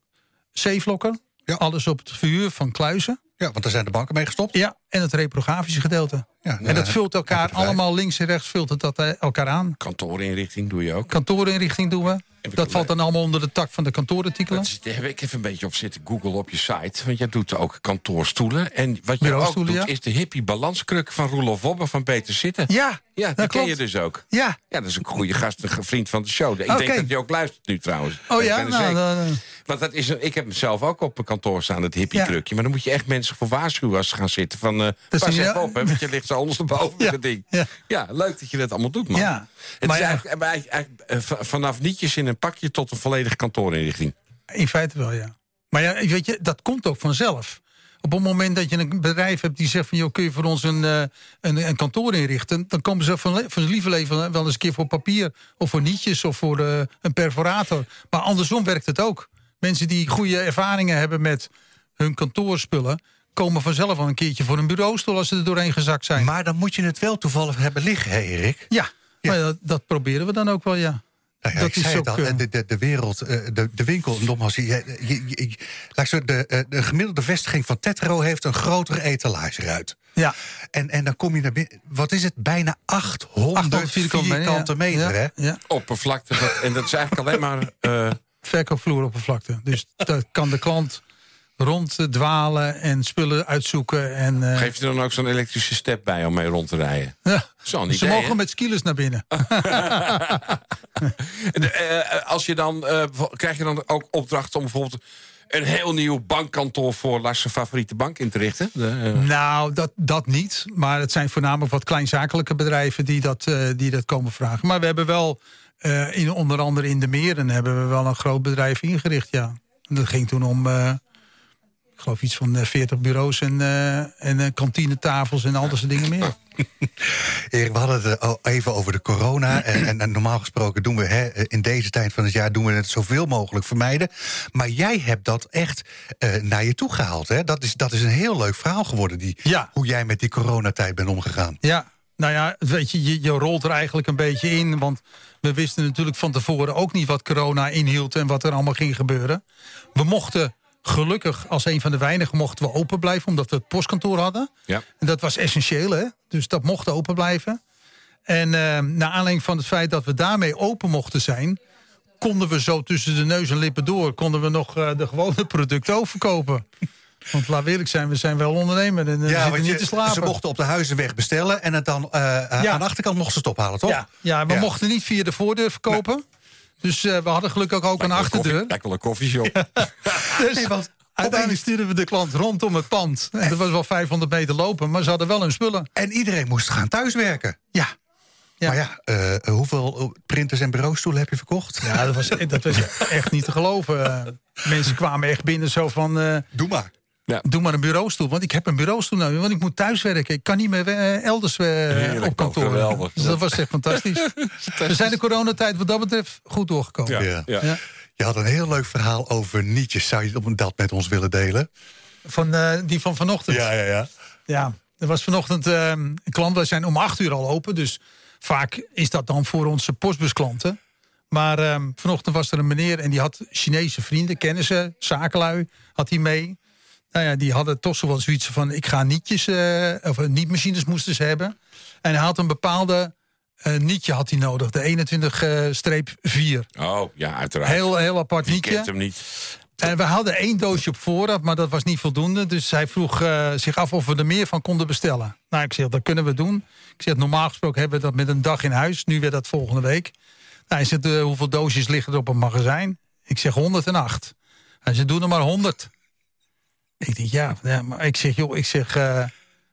Ja. alles op het verhuur van kluizen. ja, want daar zijn de banken mee gestopt. Ja, en het reprografische gedeelte. Ja, en dat vult elkaar allemaal links en rechts vult het dat eh, elkaar aan. Kantoorinrichting doe je ook. Kantoorinrichting doen we. Dat valt dan allemaal onder de tak van de kantoorartikelen. Dat is- Daar heb ik even een beetje op zitten googlen op je site. Want jij doet ook kantoorstoelen. En wat je ook doet, ja. is de hippie balanskruk van Roelof Wobbe van Beter Zitten. Ja, Ja, die dat ken je dus ook. Ja, Ja, dat is een goede gast, een vriend van de show. Ik denk dat hij ook luistert nu trouwens. oh ja, nou, eh, Want dat is een, ik heb hem zelf ook op een kantoor staan, het hippie-krukje. Maar dan moet je echt mensen voor waarschuwen als ze gaan zitten. Van, eh pas even ja. op, hè, want je ligt zo ondersteboven Ja, dat ding. ja. Ja. leuk dat je dat allemaal doet, man. Ja. Het Maar is ja. eigenlijk, maar eigenlijk- eigenlijk, eh, vanaf nietjes in een pakje tot een volledige kantoorinrichting. in feite wel, ja. Maar ja, weet je, dat komt ook vanzelf. Op het moment dat je een bedrijf hebt die zegt van... Joh, kun je voor ons een, eh, een, een kantoor inrichten... dan komen ze van, van lieve leven wel eens een keer voor papier... of voor nietjes of voor eh, een perforator. Maar andersom werkt het ook. Mensen die goede ervaringen hebben met hun kantoorspullen... komen vanzelf al een keertje voor een bureaustoel... als ze er doorheen gezakt zijn. Maar dan moet je het wel toevallig hebben liggen, hè, Erik? ja, Maar dat, dat proberen we dan ook wel, ja. Nou ja, Dat ik is zei het ook, al, eh, de, de, de wereld, eh, de, de winkel, nogmaals, je, je, je- de, eh, de gemiddelde vestiging van Tetro heeft een grotere etalageruit. Ja, En, en dan kom je naar binnen, wat is het, bijna 800, 800 vierkante, meter, ja, hè? Ja. Oppervlakte, dat- en dat is eigenlijk alleen maar... eh, verkoopvloeroppervlakte. Dus daar kan de klant rond eh, dwalen en spullen uitzoeken. En, eh, Geef je dan ook zo'n elektrische step bij om mee rond te rijden? ja. Zo'n Ze idee, mogen met skilers naar binnen. En, eh, als je dan, eh, krijg je dan ook opdracht om bijvoorbeeld een heel nieuw bankkantoor voor Lars' favoriete bank in te richten? De, Nou, dat, dat niet. Maar het zijn voornamelijk wat kleinzakelijke bedrijven die dat, die dat komen vragen. Maar we hebben wel, in, onder andere in de Meren, hebben we wel een groot bedrijf ingericht, ja. En dat ging toen om, geloof iets van eh, 40 bureaus en, eh, en eh, kantinetafels en al dat soort dingen meer. Erik, we hadden het eh, al even over de corona. En, en, normaal gesproken doen we hè, in deze tijd van het jaar doen we het zoveel mogelijk vermijden. Maar jij hebt dat echt eh, naar je toe gehaald. Hè? Dat, is, dat is een heel leuk verhaal geworden. Die, Ja. Hoe jij met die coronatijd bent omgegaan. Ja, nou ja, weet je, je, je rolt er eigenlijk een beetje in. Want we wisten natuurlijk van tevoren ook niet wat corona inhield en wat er allemaal ging gebeuren. We mochten gelukkig, als een van de weinigen, mochten we open blijven, omdat we het postkantoor hadden. Ja. En dat was essentieel, hè? Dus dat mocht open blijven. En eh, naar aanleiding van het feit dat we daarmee open mochten zijn, konden we zo tussen de neus en lippen door, konden we nog eh, de gewone producten overkopen. Want laat eerlijk zijn, we zijn wel ondernemer en eh, we want niet je- te slapen. ze mochten op de huizenweg bestellen en het dan eh, Ja. aan de achterkant mochten ze het ophalen, toch? Ja, ja we Ja. mochten niet via de voordeur verkopen. Dus eh, we hadden gelukkig ook een achterdeur. Lijkt wel een koffieshop. Dus Nee, want uiteindelijk stuurden we de klant rondom het pand. En dat was wel 500 meter lopen, maar ze hadden wel hun spullen. En iedereen moest gaan thuiswerken. Ja. Ja. Maar ja, eh, hoeveel printers en bureaustoelen heb je verkocht? Ja, dat was, dat was echt niet te geloven. Eh, mensen kwamen echt binnen zo van... eh, Doe maar. Doe maar een bureaustoel, want ik heb een bureaustoel nodig. Want ik moet thuiswerken. Ik kan niet meer eh, elders eh, Heerlijk, op kantoor. geweldig. Dus dat was echt fantastisch. We zijn de coronatijd wat dat betreft goed doorgekomen. Ja. Ja. Ja. Je had een heel leuk verhaal over nietjes. Zou je dat met ons willen delen? Van, eh, die van vanochtend. ja, ja. Ja, er was vanochtend een klant. Wij zijn om acht uur al open. Dus vaak is dat dan voor onze postbusklanten. Maar eh, vanochtend was er een meneer en die had Chinese vrienden, kennissen, zakenlui, had hij mee. Nou ja, die hadden toch zo wel zoiets van: ik ga nietjes, eh, of eh, nietmachines moesten ze hebben. En hij had een bepaalde eh, nietje had hij nodig, de 21-4. Oh, ja, uiteraard. Heel, heel apart Wie nietje. kent hem niet? En we hadden één doosje op voorraad, maar dat was niet voldoende. Dus hij vroeg zich af of we er meer van konden bestellen. Nou, ik zeg, dat kunnen we doen. Ik zeg, normaal gesproken hebben we dat met een dag in huis. Nu weer dat volgende week. Nou, hij zegt, hoeveel doosjes liggen er op een magazijn? Ik zeg, 108. Hij zegt, doe er maar 100. Ik denk, ja, maar ik zeg, joh, ik zeg, eh,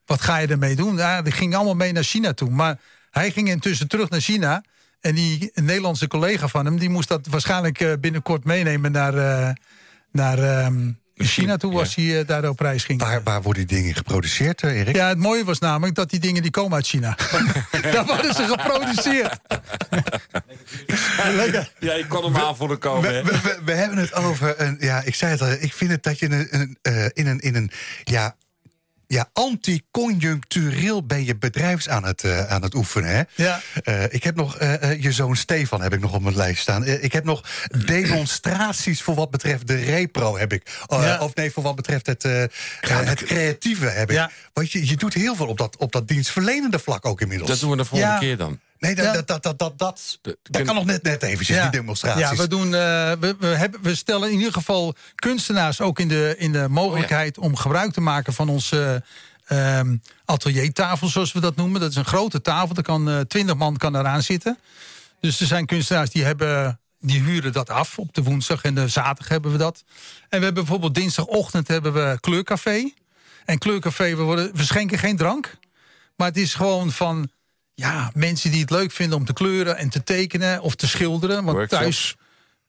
wat ga je ermee doen? Ja, die ging allemaal mee naar China toe. Maar hij ging intussen terug naar China. En die Nederlandse collega van hem, die moest dat waarschijnlijk eh, binnenkort meenemen naar, eh, naar ehm, China toe, als hij eh, daar op reis ging. Waar, waar worden die dingen geproduceerd, eh, Erik? Ja, het mooie was namelijk dat die dingen die komen uit China. Daar worden ze geproduceerd. Lekker. Ja, ik kon hem aanvoelen komen. we, we hebben het over een. Ja, ik zei het al. Ik vind het dat je een, een, eh, in een. In een ja, ja, anti-conjunctureel ben je bedrijfs aan het, eh, aan het oefenen. Hè? Ja. Eh, ik heb nog eh, je zoon Stefan heb ik nog op mijn lijst staan. Ik heb nog demonstraties voor wat betreft de repro heb ik. Eh, Ja. Of nee, voor wat betreft het, het creatieve heb ik. Ja. Want je, je doet heel veel op dat, op dat dienstverlenende vlak ook inmiddels. Dat doen we de volgende Ja. keer dan. Nee, dat, Ja. dat, dat, dat, dat, dat, kan nog net, net eventjes, die demonstraties. Ja, we, doen, eh, we, we, hebben, we stellen in ieder geval kunstenaars ook in de, in de mogelijkheid om gebruik te maken van onze ehm, ateliertafel, zoals we dat noemen. Dat is een grote tafel, daar kan eh, twintig man kan eraan zitten. Dus er zijn kunstenaars die hebben. Die huren dat af. Op de woensdag en de zaterdag hebben we dat. En we hebben bijvoorbeeld dinsdagochtend hebben we kleurcafé. En kleurcafé, we, worden, we schenken geen drank. Maar het is gewoon van ja, mensen die het leuk vinden om te kleuren en te tekenen of te schilderen. Want Workshops. thuis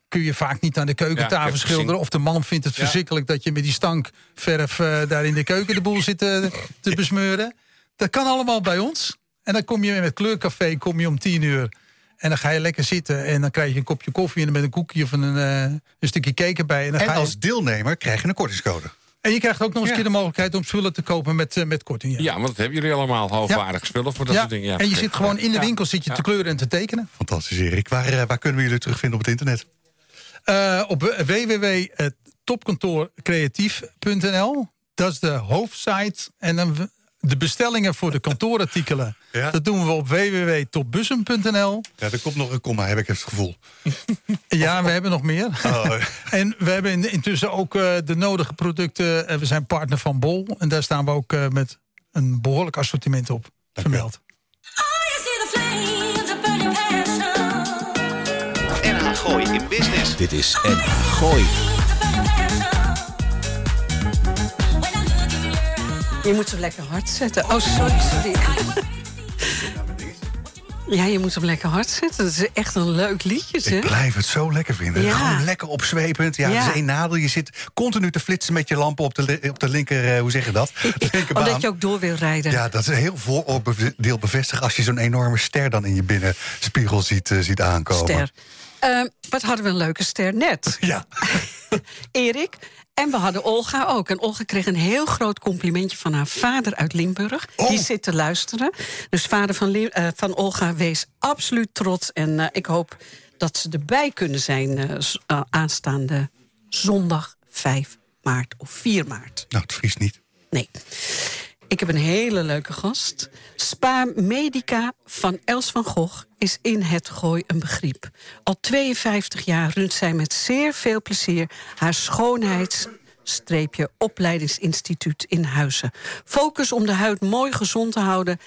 kun je vaak niet aan de keukentafel schilderen. Of de man vindt het Ja. verschrikkelijk dat je met die stankverf eh, daar in de keuken de boel zit te, te besmeuren. Dat kan allemaal bij ons. En dan kom je met kleurcafé kom je om tien uur. En dan ga je lekker zitten en dan krijg je een kopje koffie en met een koekje of een, eh, een stukje cake erbij. En, dan En ga je, als deelnemer krijg je een kortingscode. En je krijgt ook nog eens Ja. een keer de mogelijkheid om spullen te kopen met, eh, met korting. Ja, want dat hebben jullie allemaal hoogwaardig spullen voor dat Ja, soort dingen. Ja, en je zit gewoon in de Ja. winkel zit je Ja. te kleuren en te tekenen. Fantastisch, Erik. Waar, eh, waar kunnen we jullie terugvinden op het internet? Eh, op www.topkantoorcreatief.nl. Dat is de hoofdsite. En dan de bestellingen voor de kantoorartikelen. Ja. Dat doen we op www.topbussen.nl. Ja, er komt nog een komma, heb ik het gevoel. Ja, we hebben nog meer. Oh, En we hebben in- intussen ook eh, de nodige producten. Eh, we zijn partner van Bol. En daar staan we ook eh, met een behoorlijk assortiment op vermeld. NH Gooi in Business. Dit is NH Gooi. Je moet hem lekker hard zetten. Oh, sorry, sorry. Ja, je moet hem lekker hard zetten. Dat is echt een leuk liedje, ik zeg. blijf het zo lekker vinden. Ja. Gewoon lekker opzwepend. Ja, Ja. het is één nadeel. Je zit continu te flitsen met je lampen op de, op de linker... eh, hoe zeg je dat? Linkerbaan. Omdat je ook door wil rijden. Ja, dat is een heel vooroordeel bevestigen... als je zo'n enorme ster dan in je binnenspiegel ziet, eh, ziet aankomen. Ster. Ehm, wat hadden we een leuke ster net. Ja. Erik. En we hadden Olga ook. En Olga kreeg een heel groot complimentje van haar vader uit Limburg. Oh. Die zit te luisteren. Dus vader van, eh, van Olga wees absoluut trots. En eh, ik hoop dat ze erbij kunnen zijn eh, aanstaande zondag 5 maart of 4 maart. Nou, het vriest niet. Nee. Ik heb een hele leuke gast. Spa Medica van Els van Gogh is in het Gooi een begrip. Al 52 jaar runt zij met zeer veel plezier haar schoonheids opleidingsinstituut in Huizen. Focus om de huid mooi gezond te houden.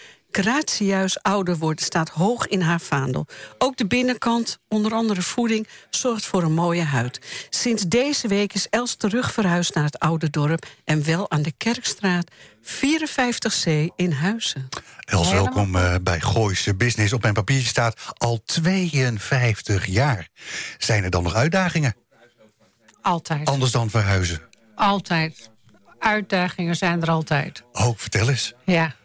Gratieus ouder worden staat hoog in haar vaandel. Ook de binnenkant, onder andere voeding, zorgt voor een mooie huid. Sinds deze week is Els terug verhuisd naar het oude dorp... en wel aan de Kerkstraat 54C in Huizen. Els, welkom eh, bij Gooise Business. Op mijn papiertje staat al 52 jaar. Zijn er dan nog uitdagingen? Altijd. Anders dan verhuizen? Altijd. Uitdagingen zijn er altijd. Oh, vertel eens. Ja.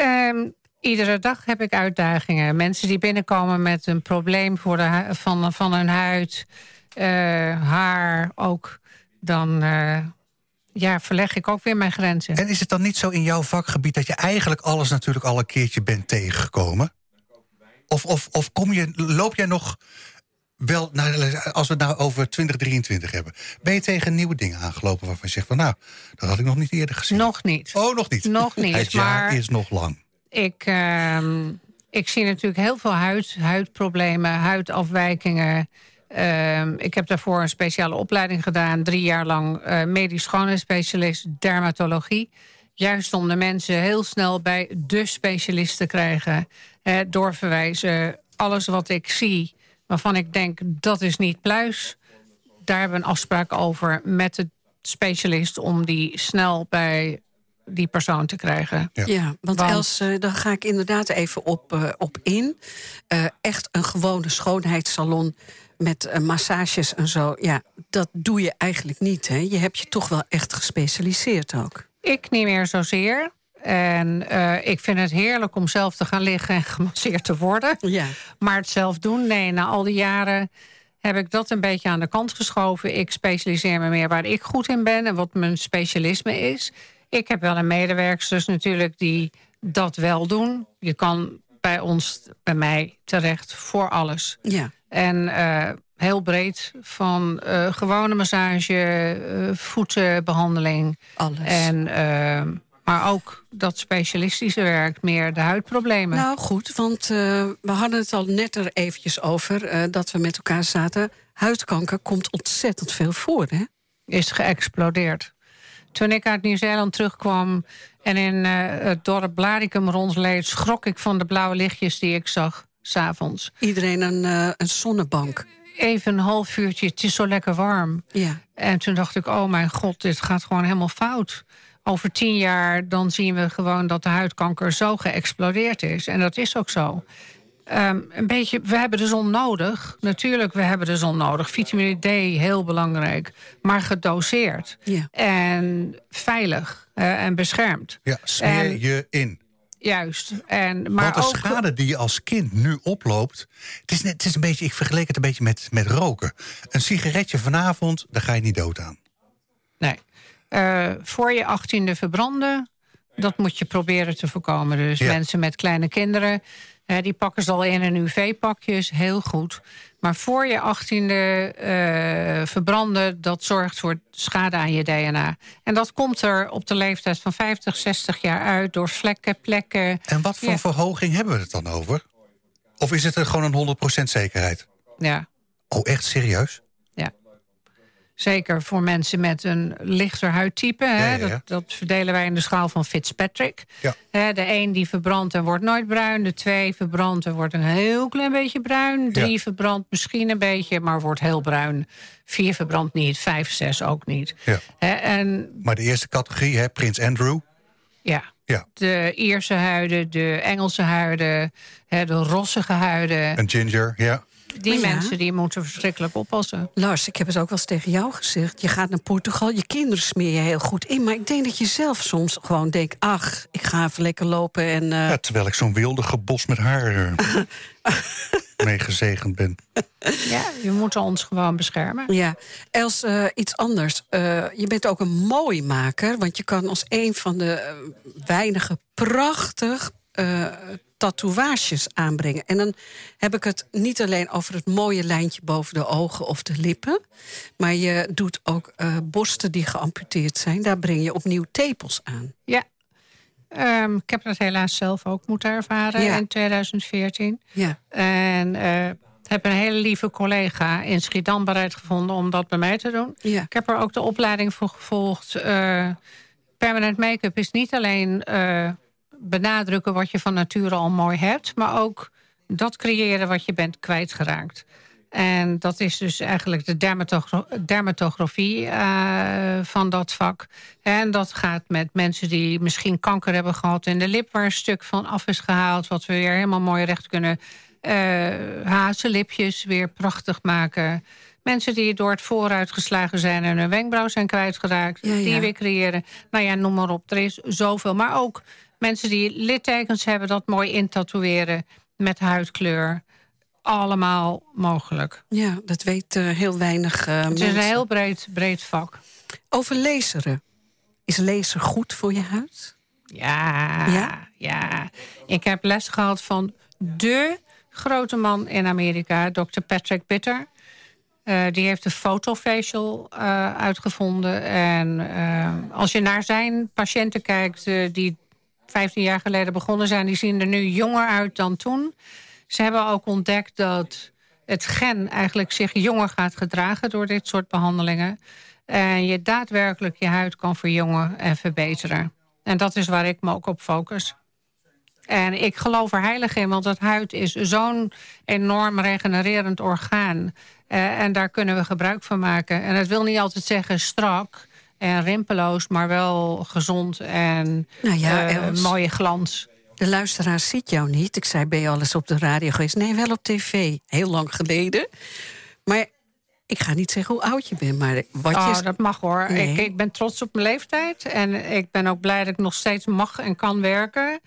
Ehm, iedere dag heb ik uitdagingen. Mensen die binnenkomen met een probleem voor de van, van hun huid, eh, haar ook. Dan eh, ja, verleg ik ook weer mijn grenzen. En is het dan niet zo in jouw vakgebied dat je eigenlijk alles natuurlijk al een keertje bent tegengekomen? Of, of, of kom je, loop jij nog wel, nou, als we het nou over 2023 hebben, ben je tegen nieuwe dingen aangelopen waarvan je zegt van nou, dat had ik nog niet eerder gezien? Nog niet. Oh, nog niet. Nog niet, Het jaar maar- is nog lang. Ik, ehm, ik zie natuurlijk heel veel huid, huidproblemen, huidafwijkingen. Ehm, ik heb daarvoor een speciale opleiding gedaan. Drie jaar lang eh, medisch schoonheidsspecialist dermatologie. Juist om de mensen heel snel bij de specialist te krijgen. Doorverwijzen. Alles wat ik zie, waarvan ik denk dat is niet pluis. Daar hebben we een afspraak over met de specialist... om die snel bij die persoon te krijgen. Ja. Ja, want, Want- Els, eh, daar ga ik inderdaad even op, eh, op in. Eh, echt een gewone schoonheidssalon met massages en zo. Ja, dat doe je eigenlijk niet. Hè? Je hebt je toch wel echt gespecialiseerd ook. Ik niet meer zozeer. En eh, ik vind het heerlijk om zelf te gaan liggen en gemasseerd te worden. Ja. Maar het zelf doen, nee, na al die jaren heb ik dat een beetje aan de kant geschoven. Ik specialiseer me meer waar ik goed in ben en wat mijn specialisme is. Ik heb wel een medewerksters natuurlijk die dat wel doen. Je kan bij ons, bij mij terecht voor alles. Ja. En eh, heel breed van eh, gewone massage, eh, voetenbehandeling. Alles. En eh, Maar ook dat specialistische werk, meer de huidproblemen. Nou goed, want eh, we hadden het al net er eventjes over... eh, dat we met elkaar zaten. Huidkanker komt ontzettend veel voor, hè? is geëxplodeerd. Toen ik uit Nieuw-Zeeland terugkwam en in eh, het dorp Blaricum rondleed... schrok ik van de blauwe lichtjes die ik zag, s'avonds. Iedereen een, een zonnebank. Even een half uurtje, het is zo lekker warm. Ja. En toen dacht ik, oh mijn god, dit gaat gewoon helemaal fout. Over tien jaar dan zien we gewoon dat de huidkanker zo geëxplodeerd is. En dat is ook zo. Ehm, een beetje, we hebben de zon nodig. Natuurlijk, we hebben de zon nodig. Vitamine D, heel belangrijk. Maar gedoseerd. Ja. En veilig en beschermd. Ja, smeer En- je in. Juist. En, maar Want de ook, schade die je als kind nu oploopt... Het is, net, het is een beetje, ik vergeleek het een beetje met, met roken. Een sigaretje vanavond, daar ga je niet dood aan. Nee. Eh, voor je achttiende verbranden, dat moet je proberen te voorkomen. Dus Ja. mensen met kleine kinderen, die pakken ze al in een UV-pakjes, heel goed. Maar voor je achttiende eh verbranden, dat zorgt voor schade aan je DNA. En dat komt er op de leeftijd van 50, 60 jaar uit... door vlekken, plekken. En wat voor Ja. verhoging hebben we het dan over? Of is het er gewoon een 100% zekerheid? Ja, Oh, echt serieus? Zeker voor mensen met een lichter huidtype. Hè? Ja, ja, ja. Dat, dat verdelen wij in de schaal van Fitzpatrick. Hè, de een die verbrandt en wordt nooit bruin. De twee verbrandt en wordt een heel klein beetje bruin. Drie verbrandt misschien een beetje, maar wordt heel bruin. Vier verbrandt niet, vijf, zes ook niet. Hè, en Maar de eerste categorie, hè, Prins Andrew. ja, Ja, de Ierse huiden, de Engelse huiden... Hè, de rossige huiden. een ginger, ja. Die ja. mensen die moeten verschrikkelijk oppassen. Lars, ik heb het ook wel eens tegen jou gezegd. Je gaat naar Portugal, je kinderen smeer je heel goed in. Maar ik denk dat je zelf soms gewoon denkt... ach, ik ga even lekker lopen en... eh, ja. Terwijl ik zo'n wilde gebos met haar eh, mee gezegend ben. Ja, je moet ons gewoon beschermen. Ja, Els, eh, iets anders. Eh, je bent ook een mooi maker, want je kan als een van de weinige prachtig eh, tatoeages aanbrengen. En dan heb ik het niet alleen over het mooie lijntje boven de ogen of de lippen, maar je doet ook eh, borsten die geamputeerd zijn. Daar breng je opnieuw tepels aan. Ja. Ehm, ik heb dat helaas zelf ook moeten ervaren Ja. in 2014. Ja, En eh, heb een hele lieve collega in Schiedam bereid gevonden om dat bij mij te doen. ja. Ik heb er ook de opleiding voor gevolgd. Permanent make-up is niet alleen benadrukken wat je van nature al mooi hebt, maar ook dat creëren wat je bent kwijtgeraakt. En dat is dus eigenlijk de dermatogra- dermatografie eh, van dat vak. En dat gaat met mensen die misschien kanker hebben gehad in de lip... waar een stuk van af is gehaald, wat we weer helemaal mooi recht kunnen... eh hazenlipjes weer prachtig maken. Mensen die door het vooruit geslagen zijn en hun wenkbrauw zijn kwijtgeraakt... Ja, ja. die weer creëren. Nou ja, noem maar op, er is zoveel. Maar ook mensen die littekens hebben, dat mooi intatoeëren met huidkleur allemaal mogelijk. ja dat weet eh, heel weinig eh, Het is een heel breed, breed vak. Over laseren. Is laser goed voor je huid? Ja, Ja? ja, Ik heb les gehad van de grote man in Amerika, Dr. Patrick Bitter. Eh, die heeft de fotofacial eh, uitgevonden. En als je naar zijn patiënten kijkt, die 15 jaar geleden begonnen zijn... die zien er nu jonger uit dan toen. Ze hebben ook ontdekt dat het gen eigenlijk zich jonger gaat gedragen... door dit soort behandelingen. En je daadwerkelijk je huid kan verjongen en verbeteren. En dat is waar ik me ook op focus. En ik geloof er heilig in, want het huid is zo'n enorm regenererend orgaan. Eh, en daar kunnen we gebruik van maken. En het wil niet altijd zeggen strak en rimpeloos, maar wel gezond en Nou ja, eh, Els. mooie glans. De luisteraar ziet jou niet. Ik zei, ben je al eens op de radio geweest? Nee, wel op tv. Heel lang geleden. Maar ik ga niet zeggen hoe oud je bent, maar wat Oh, je... dat mag hoor. Nee. Ik, ik ben trots op mijn leeftijd. En ik ben ook blij dat ik nog steeds mag en kan werken.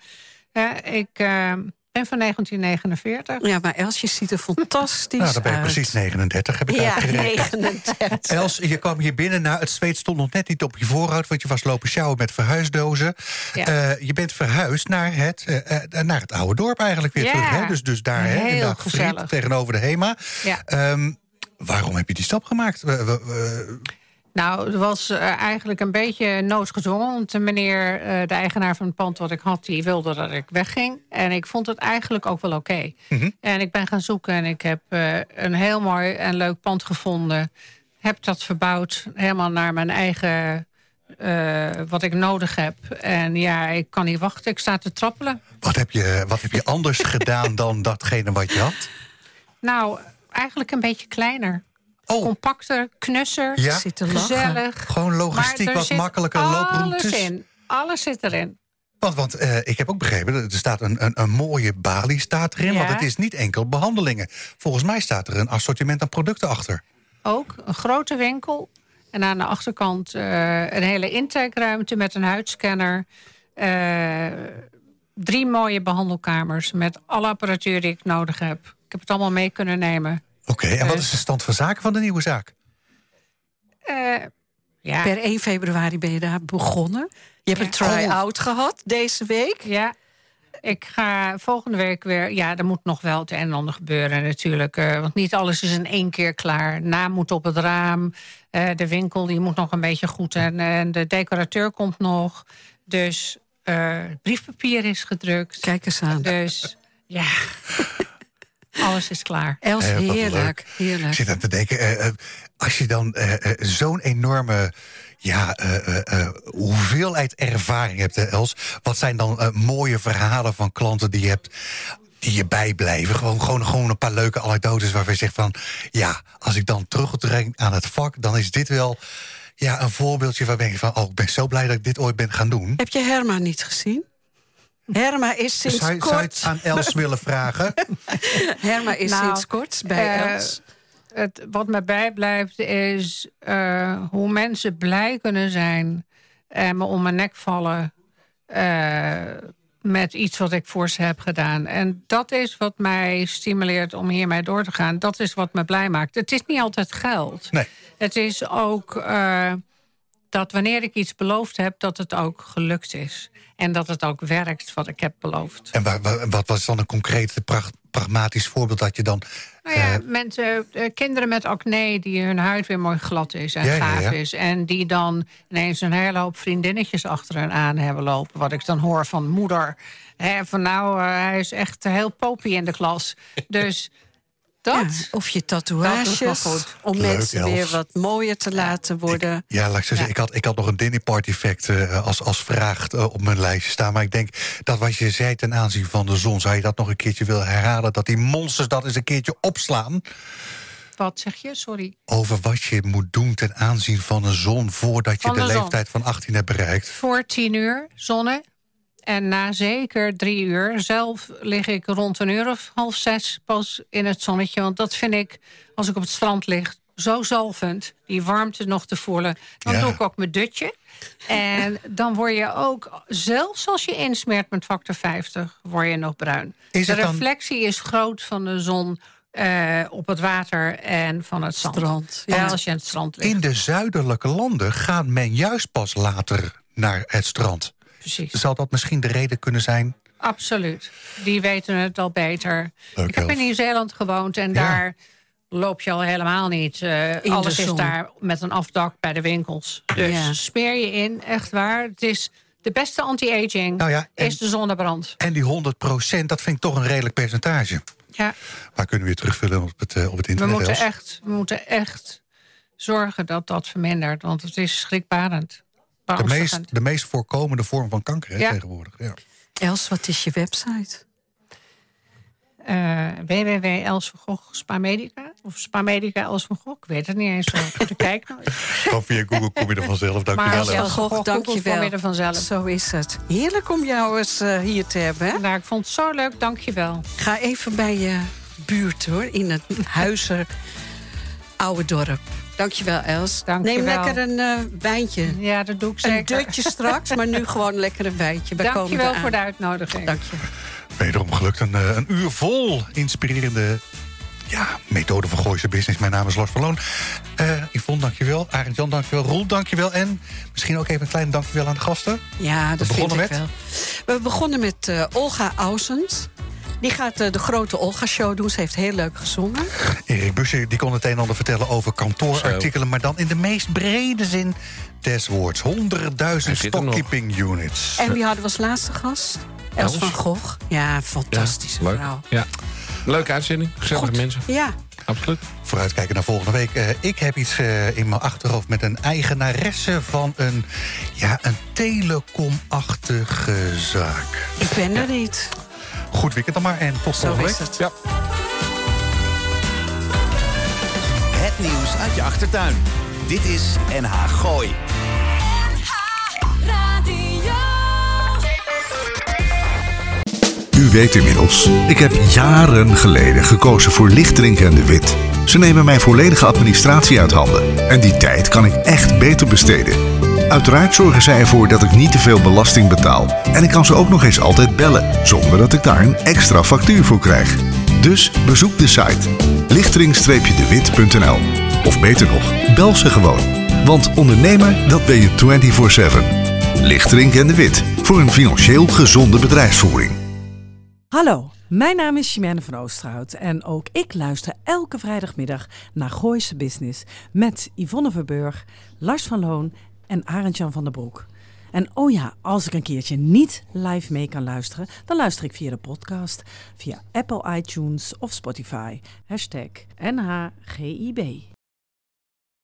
Ik eh, ben van 1949. Ja, maar Els, je ziet er fantastisch Nou, dan ben je uit. precies 39, heb ik Ja, uitgerekend. 39. Els, je kwam hier binnen. Nou, het zweet stond nog net niet op je voorhoofd... want je was lopen sjouwen met verhuisdozen. Ja. Eh, je bent verhuisd naar het, eh, eh, naar het oude dorp eigenlijk weer Ja. terug. Hè? Dus, dus daar, hè, in Fried, gezellig. tegenover de HEMA. Ja. Ehm, waarom heb je die stap gemaakt? We- Nou, het was eh, eigenlijk een beetje noodgedwongen. Want de meneer, eh, de eigenaar van het pand wat ik had... die wilde dat ik wegging. En ik vond het eigenlijk ook wel oké. Mhm. En ik ben gaan zoeken en ik heb eh, een heel mooi en leuk pand gevonden. Heb dat verbouwd, helemaal naar mijn eigen... wat ik nodig heb. En ja, ik kan niet wachten. Ik sta te trappelen. Wat heb je, wat heb je anders gedaan dan datgene wat je had? Nou, eigenlijk een beetje kleiner. Oh. Compacter, knusser, Ja? Zit te lachen. gezellig. Gewoon logistiek Maar er wat makkelijker looproutes. Alles in. Alles zit erin. Want, want eh, ik heb ook begrepen, er staat een, een, een mooie balie staat erin. Ja. Want het is niet enkel behandelingen. Volgens mij staat er een assortiment aan producten achter. Ook een grote winkel. En aan de achterkant eh, een hele intakeruimte met een huidscanner. Eh, drie mooie behandelkamers met alle apparatuur die ik nodig heb. Ik heb het allemaal mee kunnen nemen. Oké, en wat Dus- is de stand van zaken van de nieuwe zaak? Eh, ja, Per 1 februari ben je daar begonnen. Je hebt een try-out gehad deze week. ja. Ik ga volgende week weer... Ja, er moet nog wel het een en ander gebeuren natuurlijk. eh, want niet alles is in één keer klaar. Naam moet op het raam. eh, de winkel die moet nog een beetje goed. En, en de decorateur komt nog. Dus eh, briefpapier is gedrukt. Kijk eens aan. Dus ja, alles is klaar. Els, Eh, wat heerlijk. Ik heerlijk. zit aan te denken, eh, eh, als je dan eh, zo'n enorme ja, eh, eh, eh, hoeveelheid ervaring hebt, hè, Els. Wat zijn dan mooie verhalen van klanten die je hebt die je bijblijven? Gewoon, gewoon, gewoon een paar leuke anekdotes waarvan je zegt van... ja, als ik dan terugbreng aan het vak, dan is dit wel ja, een voorbeeldje waarbij je van... oh, ik ben zo blij dat ik dit ooit ben gaan doen. Heb je Herma niet gezien? Herma is sinds Zou, je- zou je het kort, aan Els willen vragen? Herma is Nou, sinds kort bij eh, Els. Het, wat me bijblijft is eh, hoe mensen blij kunnen zijn... en me om mijn nek vallen eh, met iets wat ik voor ze heb gedaan. En dat is wat mij stimuleert om hiermee door te gaan. Dat is wat me blij maakt. Het is niet altijd geld. Nee. Het is ook eh, dat wanneer ik iets beloofd heb... dat het ook gelukt is. En dat het ook werkt wat ik heb beloofd. En wa- wa- wat was dan een concreet, pra- pragmatisch voorbeeld dat je dan... Nou ja, eh, mensen, eh, kinderen met acne die hun huid weer mooi glad is en Ja, gaaf ja. is. En die dan ineens een hele hoop vriendinnetjes achter hen aan hebben lopen. Wat ik dan hoor van moeder. Hè, van nou, eh, hij is echt heel popie in de klas. Dus dat... Ja, of je tatoeages, goed. om Leuk, mensen Els. weer wat mooier te laten worden. Ja, laat ik zo zeggen, ik had, ik had nog een dinner party fact eh, als, als vraag eh, op mijn lijstje staan. Maar ik denk dat wat je zei ten aanzien van de zon... zou je dat nog een keertje willen herhalen? Dat die monsters dat eens een keertje opslaan... Wat zeg je? Sorry. over wat je moet doen ten aanzien van een zon... voordat je Van de, de leeftijd van 18 hebt bereikt. Voor tien uur zonne. En na zeker drie uur, zelf lig ik rond een uur of half zes pas in het zonnetje. Want dat vind ik, als ik op het strand lig, zo zalvend. Die warmte nog te voelen. Dan Ja. doe ik ook mijn dutje. En dan word je ook, zelfs als je insmeert met factor 50, word je nog bruin. Is de dan- reflectie is groot van de zon eh, op het water en van het zand. Strand, Ja, ja. als je aan het strand ligt. In de zuidelijke landen gaat men juist pas later naar het strand. Precies. Zal dat misschien de reden kunnen zijn? Absoluut. Die weten het al beter. Leuk, ik heb in. Nieuw-Zeeland gewoond en Ja. daar loop je al helemaal niet. Eh, de alles is daar met een afdak bij de winkels. Dus Ja. smeer je in, echt waar. Het is de beste anti-aging Nou ja, en- is de zonnebrand. En die 100% dat vind ik toch een redelijk percentage. Ja, Maar kunnen we weer terugvullen op het, eh, op het we internet? moeten, Els? echt, we moeten echt zorgen dat dat vermindert. Want het is schrikbarend. De, meest, de meest voorkomende vorm van kanker hè, Ja. tegenwoordig. Ja. Els, wat is je website? Eh www Els van Gogh Spa Medica. Of Spa Medica Els van Gogh. Ik weet het niet eens zo. goed. Kijk nou. Gewoon via Google kom je er vanzelf. Maar Dankjewel. als Els. Els van Gogh dank je kom je wel. er vanzelf. Zo is het. Heerlijk om jou eens eh, hier te hebben. Hè? Nou, ik vond het zo leuk, dankjewel. Ga even bij je buurt hoor, in het Huizer Oude Dorp. Dankjewel, Els. Dank je Neem lekker een eh, wijntje. Ja, dat doe ik Een zeker. dutje straks, maar nu gewoon lekker een wijntje. Wij komen Dankjewel eraan. voor de uitnodiging. Dank je. Wederom gelukt. Een, eh, een uur vol inspirerende ja, methode van Gooise Business. Mijn naam is Lars Verloon. Eh Yvonne, dankjewel. Arend Jan, dankjewel. Roel, dankjewel. En misschien ook even een klein dankjewel aan de gasten. Ja, dat vind begonnen ik met? wel. We begonnen met eh, Olga Ausens. Die gaat eh, de grote Olga-show doen. Ze heeft heel leuk gezongen. Erik Busje die kon het een en ander vertellen over kantoorartikelen... maar dan in de meest brede zin des woords. 100.000 Hij zit er nog. stockkeeping units. En wie hadden we als laatste gast? Els Els. van Gogh. Ja, fantastische leuk. vrouw. Ja. Leuke uitzending, gezellige Goed. mensen. Ja, Absoluut. Vooruitkijken naar volgende week. Eh, ik heb iets eh, in mijn achterhoofd met een eigenaresse van een, ja, een telecomachtige zaak. ik ben er niet. Goed weekend dan maar en tot Zo volgende week. het. Ja. Het nieuws uit je achtertuin. Dit is NH Gooi. U weet inmiddels, ik heb jaren geleden gekozen voor Lichtdrink en de Wit. Ze nemen mijn volledige administratie uit handen. En die tijd kan ik echt beter besteden. Uiteraard zorgen zij ervoor dat ik niet te veel belasting betaal. En ik kan ze ook nog eens altijd bellen, zonder dat ik daar een extra factuur voor krijg. Dus bezoek de site lichtering-dewit.nl Of beter nog, bel ze gewoon. Want ondernemer, dat ben je 24-7. Lichtering en de Wit, voor een financieel gezonde bedrijfsvoering. Hallo, mijn naam is Chimène van Oosterhout en ook ik luister elke vrijdagmiddag naar Gooise Business met Yvonne Verburg, Lars van Loon en Arend-Jan van der Broek. En oh ja, als ik een keertje niet live mee kan luisteren, dan luister ik via de podcast, via Apple iTunes of Spotify. Hashtag NHGIB.